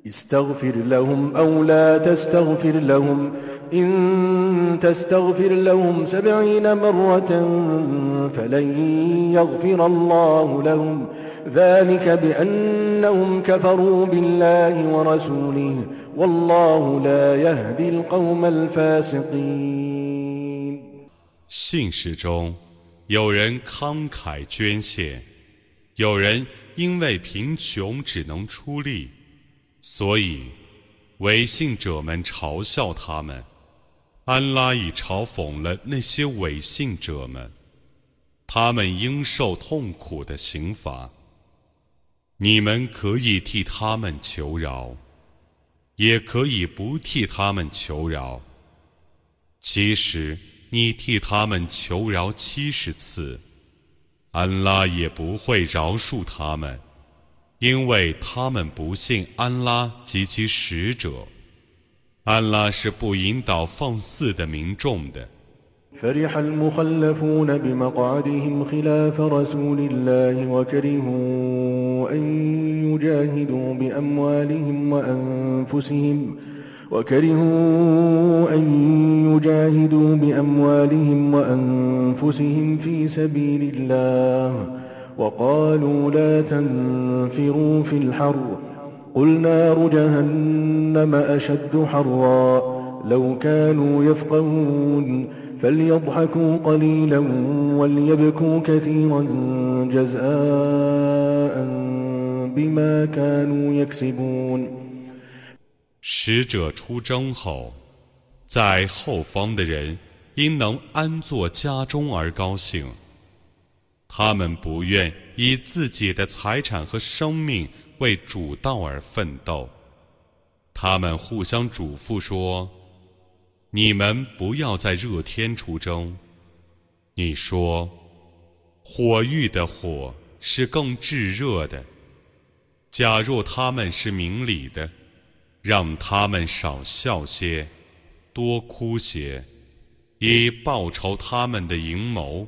استغفر لهم أو لا تستغفر لهم إن تستغفر لهم سبعين مرة فلن يغفر الله لهم ذلك بأنهم كفروا بالله ورسوله والله لا يهدي القوم الفاسقين 信使中，有人慷慨捐献，有人因为贫穷只能出力，所以违信者们嘲笑他们。 安拉已嘲讽了那些违信者们，他们应受痛苦的刑罚。你们可以替他们求饶，也可以不替他们求饶。其实，你替他们求饶七十次，安拉也不会饶恕他们，因为他们不信安拉及其使者。安拉是不引导放肆的民众的。فرح المخلفون بمقعدهم خلاف رسول الله وكرهوا أن يجاهدوا بأموالهم وأنفسهم وكرهوا أن يجاهدوا بأموالهم وأنفسهم في سبيل الله وقالوا لا تنفروا في الحر قل نار جهنم أشد حرا لو كانوا يفقهون فليضحكوا قليلا وليبكوا كثيرا جزاء بما كانوا يكسبون 使者出征后，在后方的人因能安坐家中而高兴。他们不愿以自己的财产和生命 为主道而奋斗。他们互相嘱咐说：“你们不要在热天出征。”你说：“火域的火是更炙热的。”假若他们是明理的，让他们少笑些，多哭些，以报仇他们的阴谋。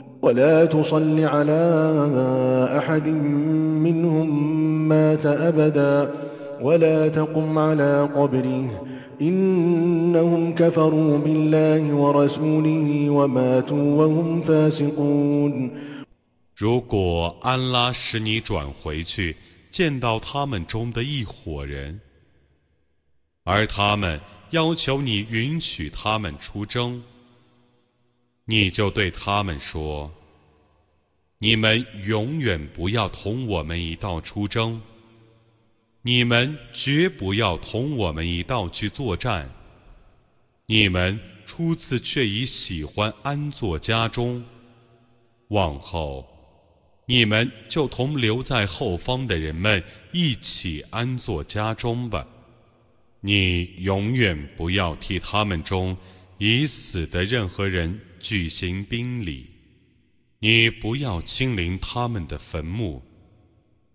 ولا تصل على أحد منهم مات أبدا ولا تقم على قبره إنهم كفروا بالله ورسوله وماتوا وهم فاسقون 如果安拉使你转回去，见到他们中的一伙人，而他们要求你允许他们出征， 你就对他们说：“你们永远不要同我们一道出征，你们绝不要同我们一道去作战。你们初次却已喜欢安坐家中，往后你们就同留在后方的人们一起安坐家中吧。你永远不要替他们中已死的任何人。”举行宾礼，你不要亲临他们的坟墓，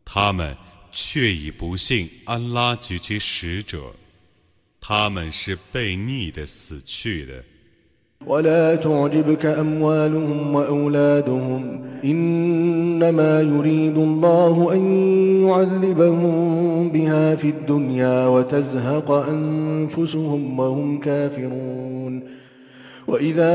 他们却已不信安拉及其使者，他们是被逆的死去的。ولا تعجبك أموالهم وأولادهم إن إنما يريد الله أن يعذبهم بها في الدنيا وتزهق أنفسهم وهم كافرون وإذا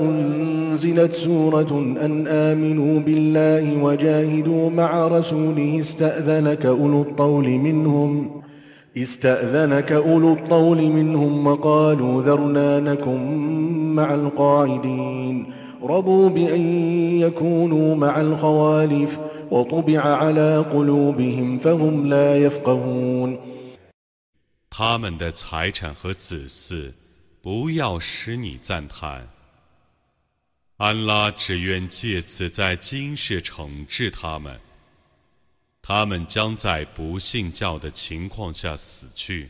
أنزلت سورة أن آمنوا بالله وجاهدوا مع رسوله استأذنك أولو الطول منهم استأذنك أولو الطول منهم وقالوا ذرنا نكن مع القاعدين رضوا بأن يكونوا مع الخوالف وطبع على قلوبهم فهم لا يفقهون 他们的财产和子嗣， 不要使你赞叹。安拉只愿借此在今世惩治他们，他们将在不信教的情况下死去。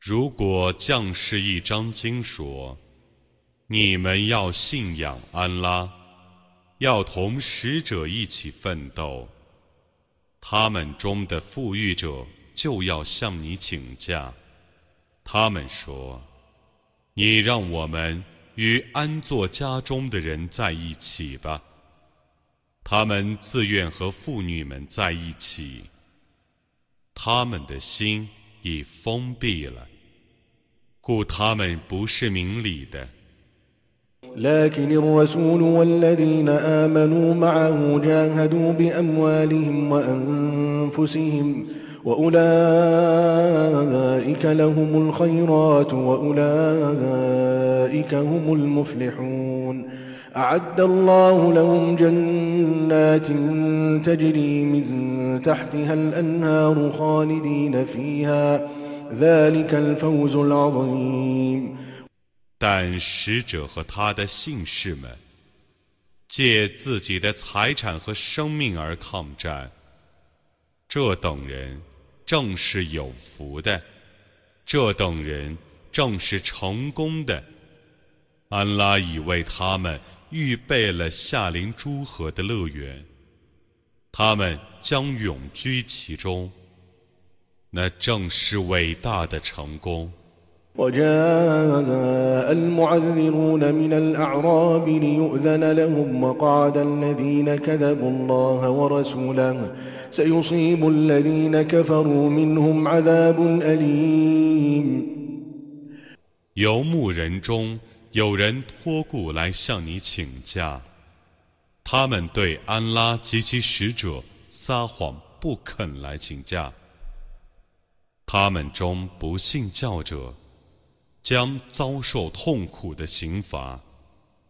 如果降世一张经说。你们要信仰安拉，要同使者一起奋斗。他们中的富裕者就要向你请假。他们说：“你让我们与安坐家中的人在一起吧。”他们自愿和妇女们在一起。他们的心已封闭了，故他们不是明理的。لكن الرسول والذين آمنوا معه جاهدوا بأموالهم وأنفسهم وأولئك لهم الخيرات وأولئك هم المفلحون أعد الله لهم جنات تجري من تحتها الأنهار خالدين فيها ذلك الفوز العظيم 但使者和他的信士们借自己的财产和生命而抗战，这等人 正是有福的，这等人正是成功的。安拉已为他们预备了夏临诸河的乐园，他们将永居其中，那正是伟大的成功。وجاء المعذرون من الأعراب ليؤذن لهم وقعد الذين كذبوا الله ورسوله سيصيب الذين كفروا منهم عذاب أليم 游牧人中有人托故来向你请假，他们对安拉及其使者撒谎，不肯来请假。他们中不信教者。将遭受痛苦的刑罚。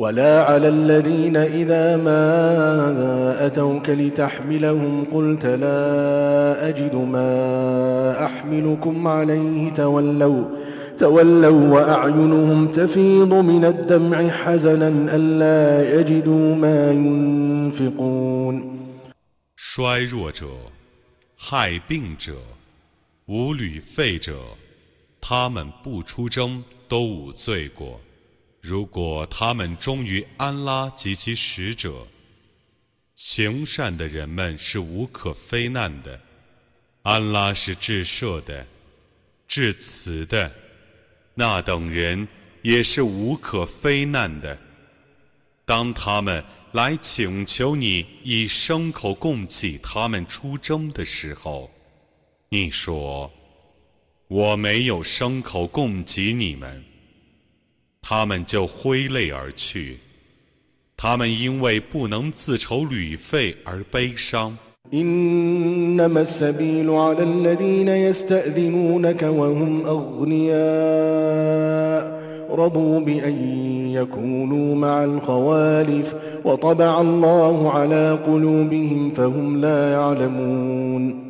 ولا على الذين إذا ما أتوك لتحملهم قلت لا أجد ما أحملكم عليه تولوا تولوا وأعينهم تفيض من الدمع حزنا ألا يجدوا ما ينفقون 衰弱者、害病者、无旅费者，他们不出征都无罪过。 如果他们忠于安拉及其使者，行善的人们是无可非难的，安拉是至赦的、至慈的，那等人也是无可非难的。当他们来请求你以牲口供给他们出征的时候，你说：“我没有牲口供给你们。”他们就挥泪而去，他们因为不能自筹旅费而悲伤。إنما السبيل على الذين يستأذنونك وهم أغنياء رضوا بأن يكونوا مع الخوالف وطبع الله على قلوبهم فهم لا يعلمون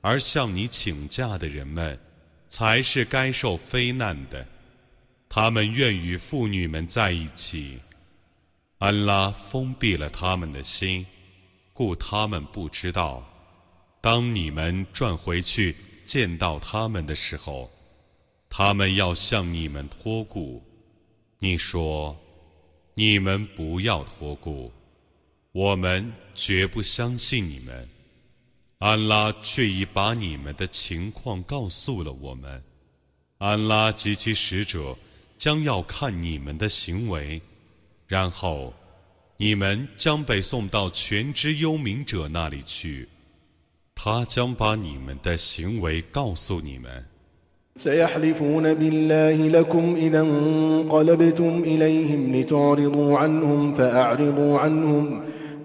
而向你请假的人们，才是该受非难的。他们愿与妇女们在一起。安拉封闭了他们的心，故他们不知道。当你们转回去见到他们的时候，他们要向你们托顾。你说：“你们不要托顾，我们绝不相信你们。”安拉却已把你们的情况告诉了我们。安拉及其使者将要看你们的行为，然后你们将被送到全知幽冥者那里去，他将把你们的行为告诉你们。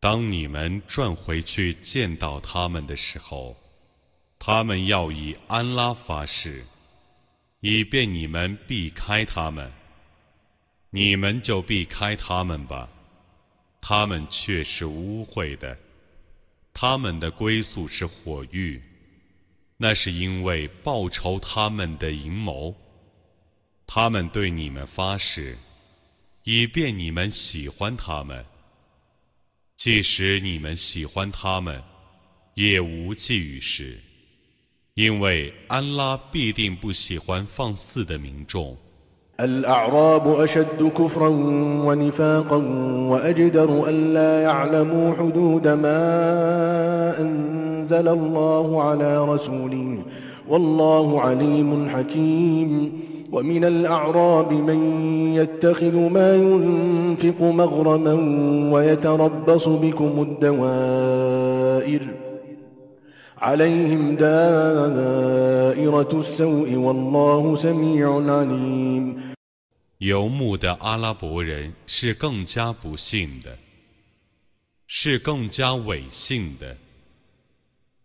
当你们转回去见到他们的时候，他们要以安拉发誓，以便你们避开他们。你们就避开他们吧，他们却是污秽的，他们的归宿是火狱，那是因为报仇他们的阴谋。他们对你们发誓，以便你们喜欢他们。即使你们喜欢他们，也无济于事，因为安拉必定不喜欢放肆的民众。الأعراب أشد كفرا ونفاقا وأجدر أن لا يعلموا حدود ما أنزل الله على رسوله والله عليم حكيم ومن الأعراب من يتخذ ما ينفق مغرما ويتربص بكم الدوائر عليهم دائرة السوء والله سميع عليم 游牧的阿拉伯人是更加不幸的，是更加伪信的，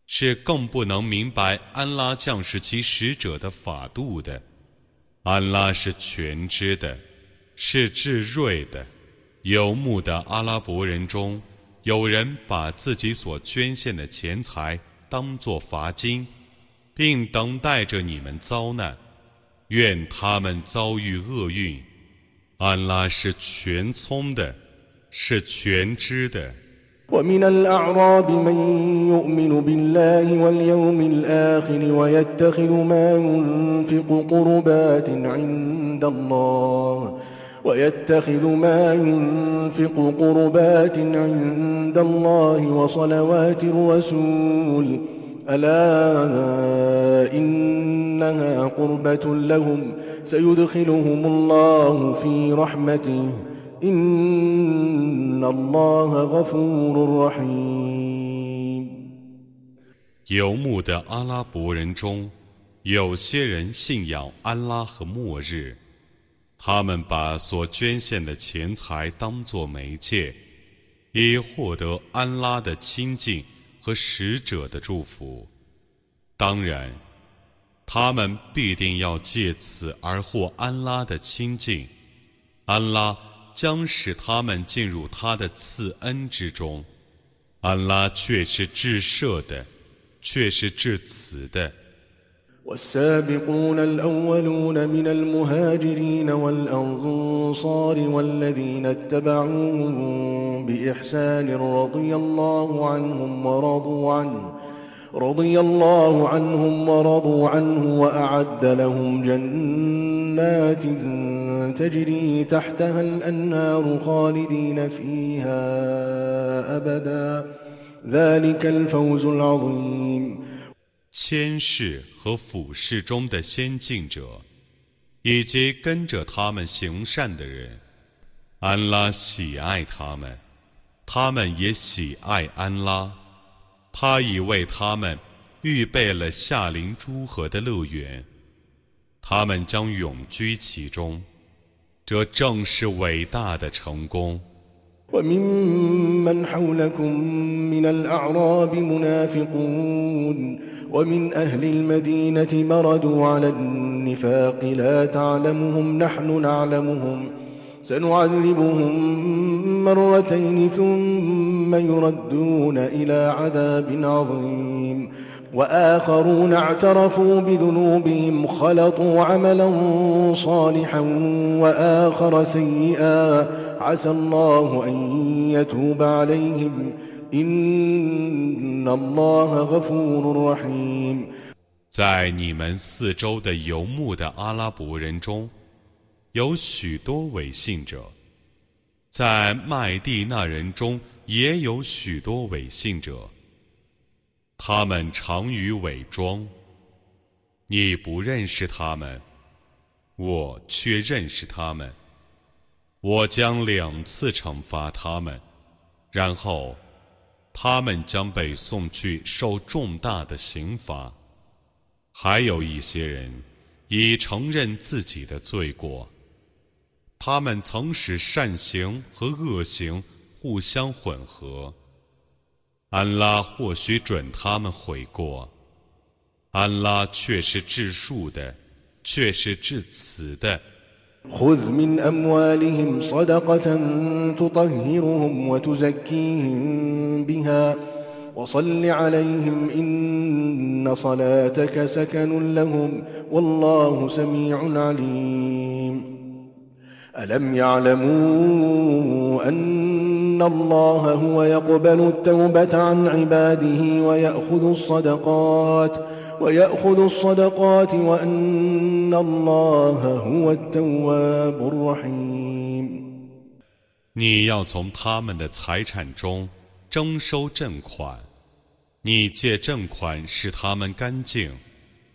是更不能明白安拉降世其使者的法度的。 安拉是全知的，是智睿的。游牧的阿拉伯人中，有人把自己所捐献的钱财当作罚金，并等待着你们遭难。愿他们遭遇厄运。安拉是全聪的，是全知的。ومن الأعراب من يؤمن بالله واليوم الآخر ويتخذ ما ينفق قربات عند الله ويتخذ ما ينفق قربات عند الله وصلوات الرسول ألا إنها قربة لهم سيدخلهم الله في رحمته 游牧的阿拉伯人中，有些人信仰安拉和末日，他们把所捐献的钱财当作媒介，以获得安拉的亲近和使者的祝福。当然，他们必定要借此而获安拉的亲近。安拉。将使他们进入他的赐恩之中。安拉却是至赦的，却是至慈的。والسابقون الأولون من المهاجرين والأنصار والذين اتبعوهم بإحسان رضي الله عنهم ورضوا عنه رضي الله عنهم ورضوا عنه وأعد لهم جنات جنات تجري تحتها الأنهار خالدين فيها أبدا ذلك الفوز العظيم 千世和俯视中的先进者，以及跟着他们行善的人，安拉喜爱他们，他们也喜爱安拉。 他已为他们预备了夏临诸河的乐园，他们将永居其中。这正是伟大的成功。وممن حولكم من الأعراب منافقون ومن أهل المدينة مردوا على النفاق لا تعلمهم نحن نعلمهم سنعذبهم مرتين ثم يردون إلى عذاب عظيم وآخرون اعترفوا بذنوبهم خلطوا عملا صالحا وآخر سيئا عسى الله أن يتوب عليهم إن الله غفور رحيم 在你们四周的游牧的阿拉伯人中， 有许多伪信者；在麦地那人中也有许多伪信者。他们常于伪装，你不认识他们，我却认识他们。我将两次惩罚他们，然后他们将被送去受重大的刑罚。还有一些人已承认自己的罪过，他们曾使善行和恶行互相混合。安拉或许准他们悔过，安拉却是至数的，却是至慈的。خذ من أموالهم صدقة تطهرهم وتزكيهم بها وصل عليهم إن صلاتك سكن لهم والله سميع عليم ألم يعلموا أن إن الله هو يقبل التوبة عن عباده ويأخذ الصدقات ويأخذ الصدقات وأن الله هو التواب الرحيم 你要从他们的财产中征收正款，你借正款使他们干净，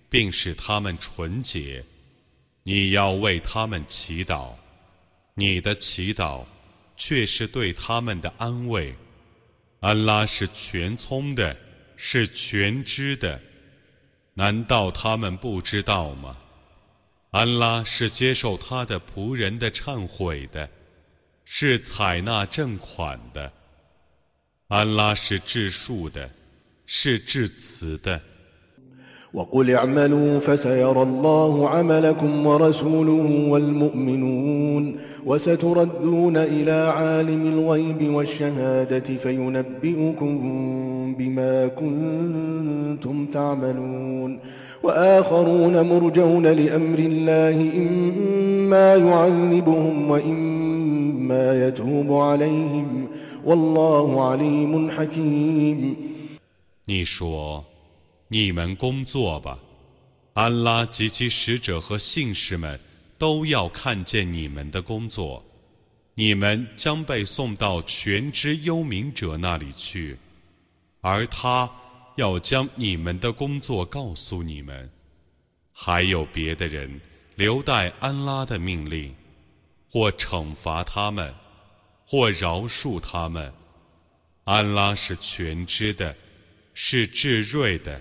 并使他们纯洁。你要为他们祈祷， 你的祈祷却是对他们的安慰。安拉是全聪的，是全知的，难道他们不知道吗？安拉是接受他的仆人的忏悔的，是采纳正款的。安拉是至数的，是至慈的。وقل اعملوا فسيرى الله عملكم ورسوله والمؤمنون وستردون إلى عالم الغيب والشهادة فينبئكم بما كنتم تعملون وآخرون مرجون لأمر الله إما يعذبهم وإما يتوب عليهم والله عليم حكيم. 你说你们工作吧，安拉及其使者和信士们都要看见你们的工作。你们将被送到全知幽冥者那里去，而他要将你们的工作告诉你们。还有别的人留待安拉的命令，或惩罚他们，或饶恕他们。安拉是全知的，是至睿的。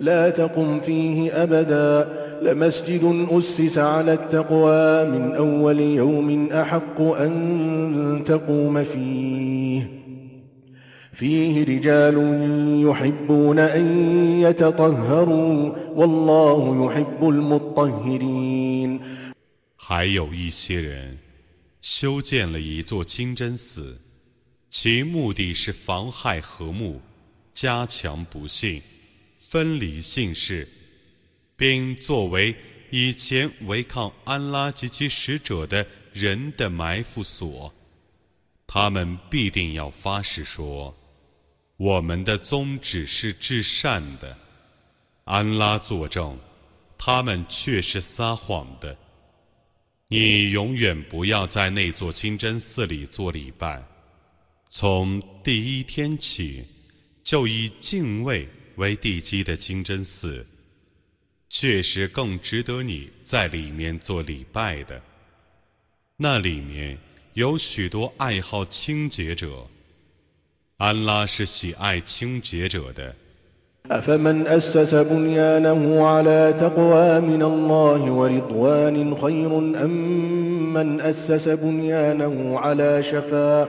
لا تقم فيه أبدا لمسجد أسس على التقوى من أول يوم أحق أن تقوم فيه فيه رجال يحبون أن يتطهروا والله يحب المطهرين 还有一些人修建了一座清真寺， 其目的是妨害和睦，加强不幸， 分离姓氏，并作为以前违抗安拉及其使者的人的埋伏所。他们必定要发誓说：“我们的宗旨是至善的。”安拉作证，他们却是撒谎的。你永远不要在那座清真寺里做礼拜。从第一天起，就以敬畏为地基的清真寺，确实更值得你在里面做礼拜的。那里面有许多爱好清洁者，安拉是喜爱清洁者的。أفمن أسس بنيانه على تقوى من الله ورضوان خير أم من أسس بنيانه على شفا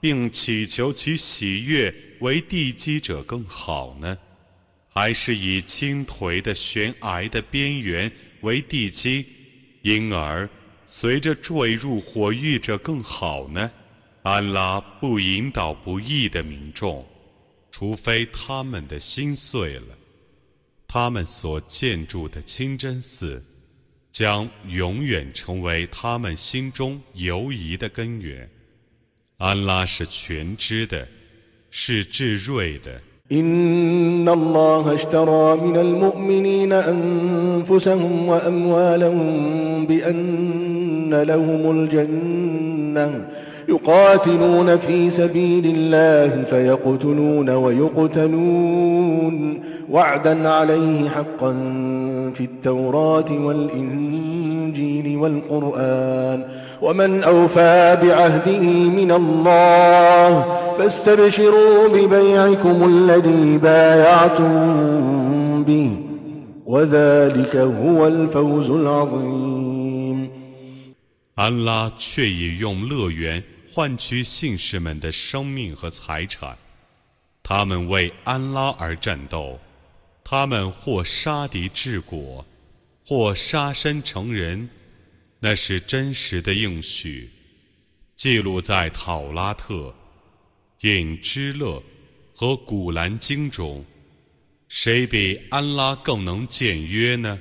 并祈求其喜悦为地基者更好呢，还是以倾颓的悬崖的边缘为地基，因而？随着坠入火狱者更好呢？安拉不引导不义的民众，除非他们的心碎了。他们所建筑的清真寺，将永远成为他们心中犹疑的根源。安拉是全知的，是至睿的。إن الله اشترى من المؤمنين أنفسهم وأموالهم بأن لهم الجنة يقاتلون في سبيل الله فيقتلون ويقتلون وعدا عليه حقا في التوراة والإنجيل والقرآن ومن أوفى بعهده من الله فاستبشروا ببيعكم الذي بايعتم به وذلك هو الفوز العظيم 安拉却已用乐园换取信士们的生命和财产，他们为安拉而战斗，他们或杀敌治国，或杀身成仁， 那是真实的应许，记录在《讨拉特》《隐之乐》和《古兰经》中。谁比安拉更能简约呢？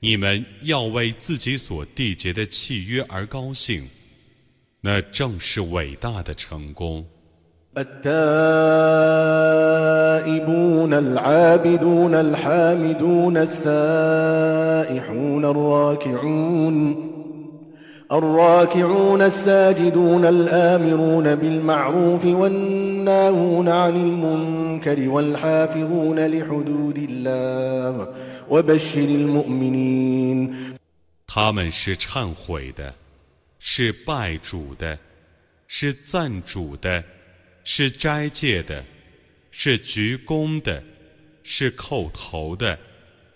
你们要为自己所缔结的契约而高兴。那正是伟大的成功。التائبون العابدون الحامدون السائحون الراكعون الراكعون الساجدون الآمرون بالمعروف والناهون عن المنكر والحافظون لحدود الله وبشر المؤمنين 他们是忏悔的。是拜主的，是赞主的， 是斋戒的，是鞠躬的，是叩头的，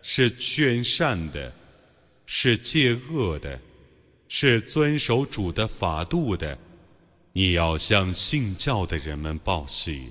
是劝善的，是戒恶的，是遵守主的法度的。你要向信教的人们报喜。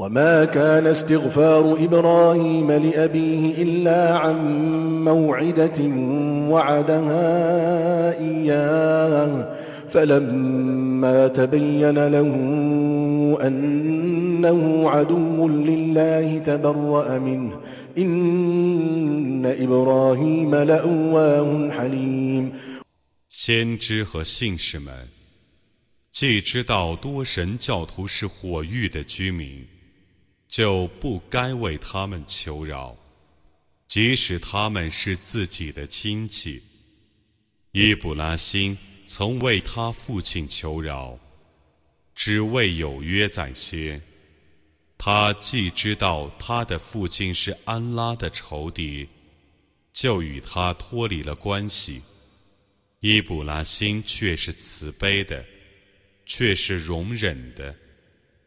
وما كان استغفار إبراهيم لأبيه إلا عن موعدة وعدها إياه فلما تبين له أنه عدو لله تبرأ منه إن إبراهيم لأواه حليم 先知和信士们，既知道多神教徒是火域的居民， 就不该为他们求饶。即使他们是自己的亲戚。伊布拉欣曾为他父亲求饶，只为有约在先。他既知道他的父亲是安拉的仇敌，就与他脱离了关系。伊布拉欣却是慈悲的，却是容忍的。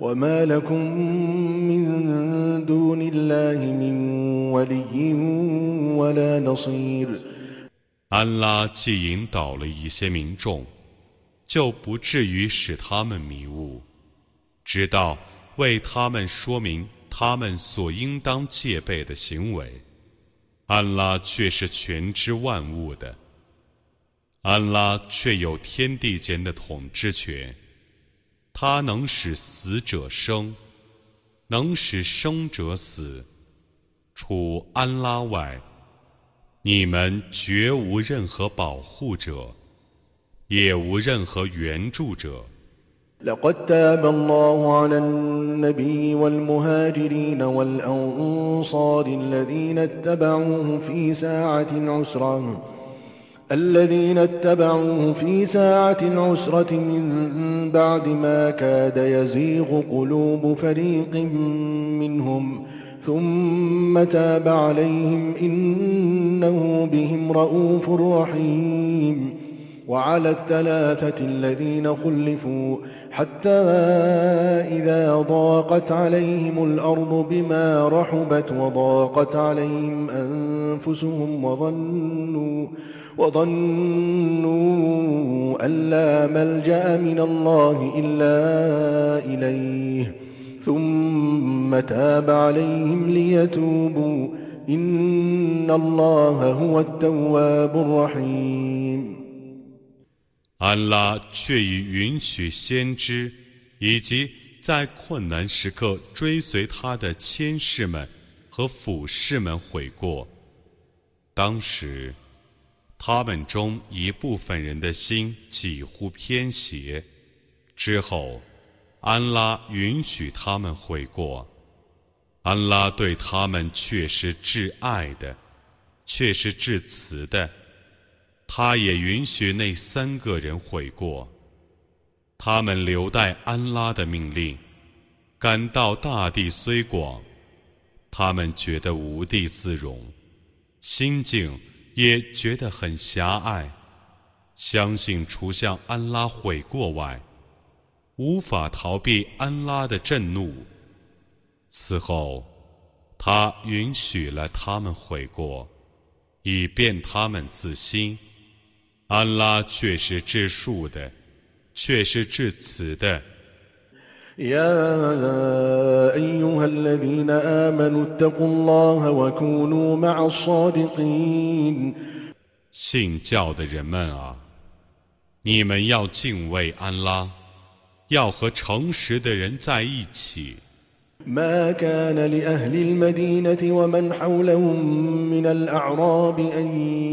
وما لكم من دون الله من ولي ولا نصير 安拉既引导了一些民众，就不至于使他们迷雾，直到为他们说明他们所应当戒备的行为。安拉却是全知万物的，安拉却有天地间的统治权。 他能使死者生，能使生者死。除安拉外，你们绝无任何保护者，也无任何援助者。الذين اتبعوه في ساعة العسرة من بعد ما كاد يزيغ قلوب فريق منهم ثم تاب عليهم إنه بهم رؤوف رحيم. وعلى الثلاثة الذين خلفوا حتى إذا ضاقت عليهم الأرض بما رحبت وضاقت عليهم أنفسهم وظنوا وظنوا أن لا ملجأ من الله إلا إليه ثم تاب عليهم ليتوبوا إن الله هو التواب الرحيم 安拉却已允许先知以及在困难时刻追随他的谦士们和俯士们悔过。当时， 他们中一部分人的心几乎偏斜。之后，安拉允许他们悔过。安拉对他们却是至爱的，却是至慈的。他也允许那三个人悔过，他们留待安拉的命令，感到大地虽广，他们觉得无地自容，心境也觉得很狭隘，相信除向安拉悔过外，无法逃避安拉的震怒。此后，他允许了他们悔过，以便他们自新。安拉却是至数的，却是至此的。يا أيها الذين آمنوا اتقوا الله وكونوا مع الصادقين 信教的人们啊，你们要敬畏安拉，要和诚实的人在一起。ما كان لأهل المدينة ومن حولهم من الأعراب أن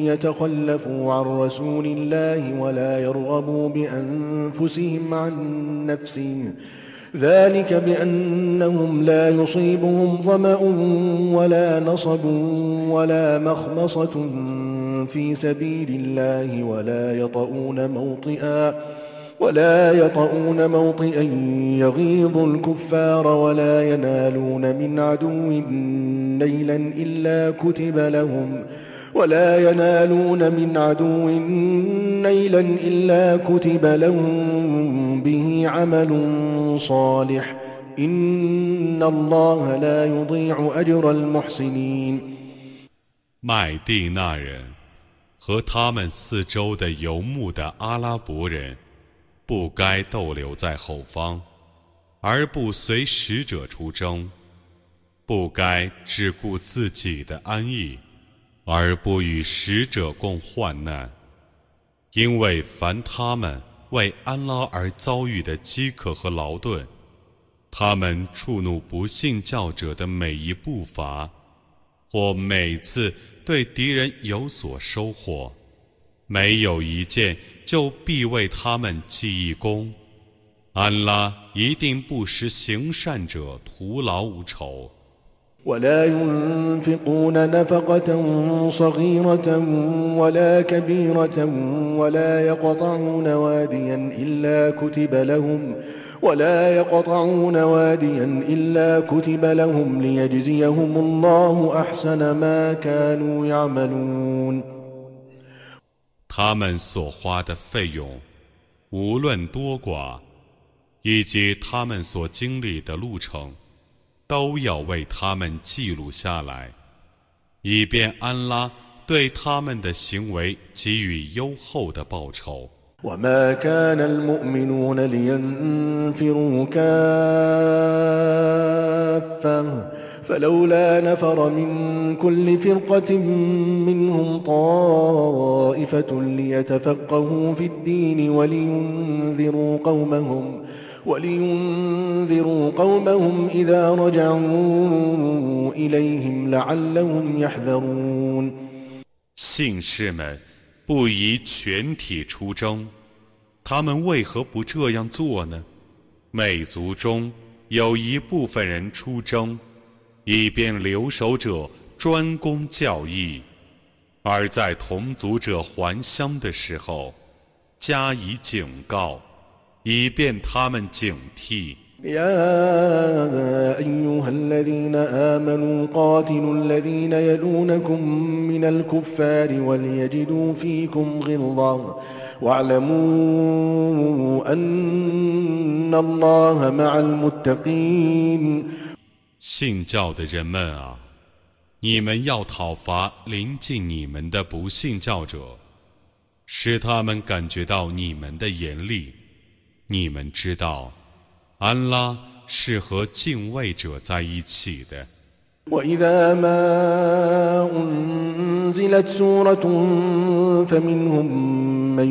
يتخلفوا عن رسول الله ولا يرغبوا بأنفسهم عن نفسهم ذلك بأنهم لا يصيبهم ظمأ ولا نصب ولا مخمصة في سبيل الله ولا يطؤون موطئا ولا يطؤون موطئا يغيظ الكفار ولا ينالون من عدو نيلا إلا كتب لهم ولا ينالون من عدو نيلا إلا كتب لهم به عمل صالح إن الله لا يضيع أجر المحسنين 麦地那人和他们四周的游牧的阿拉伯人不该逗留在后方，而不随使者出征；不该只顾自己的安逸， 而不与使者共患难。因为凡他们为安拉而遭遇的饥渴和劳顿，他们触怒不信教者的每一步伐，或每次对敌人有所收获，没有一件就必为他们记一功。安拉一定不使行善者徒劳无酬。ولا ينفقون نفقة صغيرة ولا كبيرة ولا يقطعون واديا إلا كتب لهم ولا يقطعون واديا إلا كتب لهم ليجزيهم الله أحسن ما كانوا يعملون 他们所花的费用，无论多寡，以及他们所经历的路程。 都要为他们记录下来，以便安拉对他们的行为给予优厚的报酬。وما كان المؤمنون لينفروا كافة فلولا نفر من كل فرقة منهم طائفة ليتفقهوا في الدين ولينذروا قومهم 信士们不宜全体出征，他们为何不这样做呢？美族中有一部分人出征，以便留守者专攻教义，而在同族者还乡的时候加以警告。以便他们警惕。يا أيها الذين آمنوا قاتلوا الذين يلونكم من الكفار وليجدوا فيكم غلظة واعلموا أن الله مع المتقين 信教的人们啊，你们要讨伐临近你们的不信教者，使他们感觉到你们的严厉。 你们知道，安拉是和敬畏者在一起的。وإذا ما أنزلت سورة فمنهم من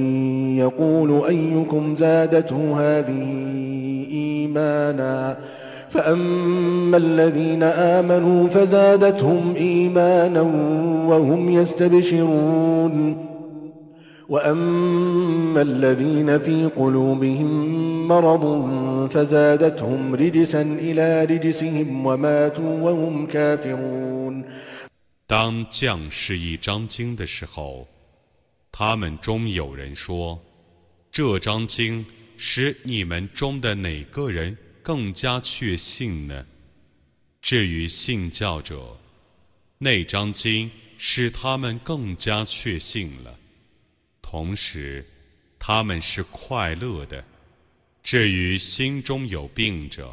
يقول أيكم زادته هذه إيمانا فأما الذين آمنوا فزادتهم إيمانا وهم يستبشرون 当将士一张经的时候，他们中有人说：“这张经使你们中的哪个人更加确信呢？”至于信教者，那张经使他们更加确信了。同时，他们是快乐的。至于心中有病者，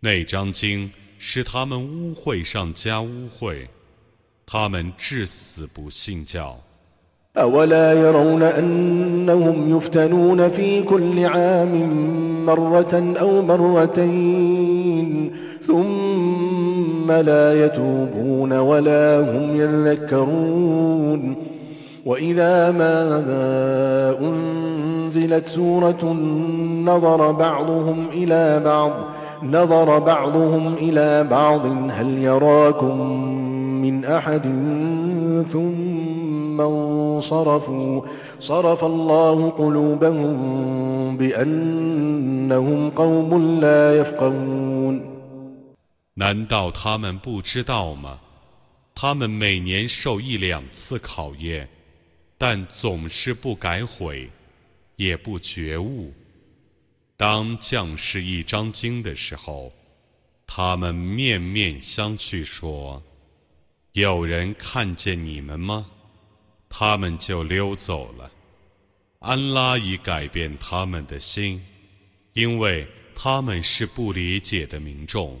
那张经是他们污秽上加污秽，他们至死不信教。وإذا ما أنزلت سورة نظر بعضهم إلى بعض نظر بعضهم إلى بعض هل يراكم من أحد ثم انصرفوا صرف الله قلوبهم بأنهم قوم لا يفقهون 难道他们不知道吗？他们每年受一两次考验。 但总是不改悔，也不觉悟。当将士一张经的时候，他们面面相觑，说：“有人看见你们吗？”他们就溜走了。安拉已改变他们的心，因为他们是不理解的民众。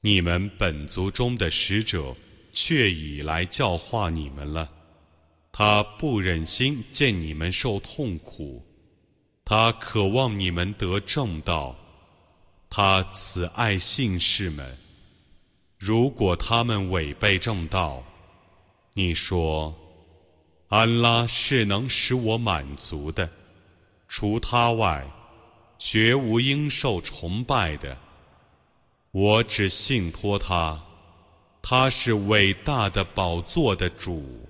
你们本族中的使者却已来教化你们了。他不忍心见你们受痛苦，他渴望你们得正道。他慈爱信士们。如果他们违背正道，你说，安拉是能使我满足的，除他外，绝无应受崇拜的。我只信托他，他是伟大的宝座的主。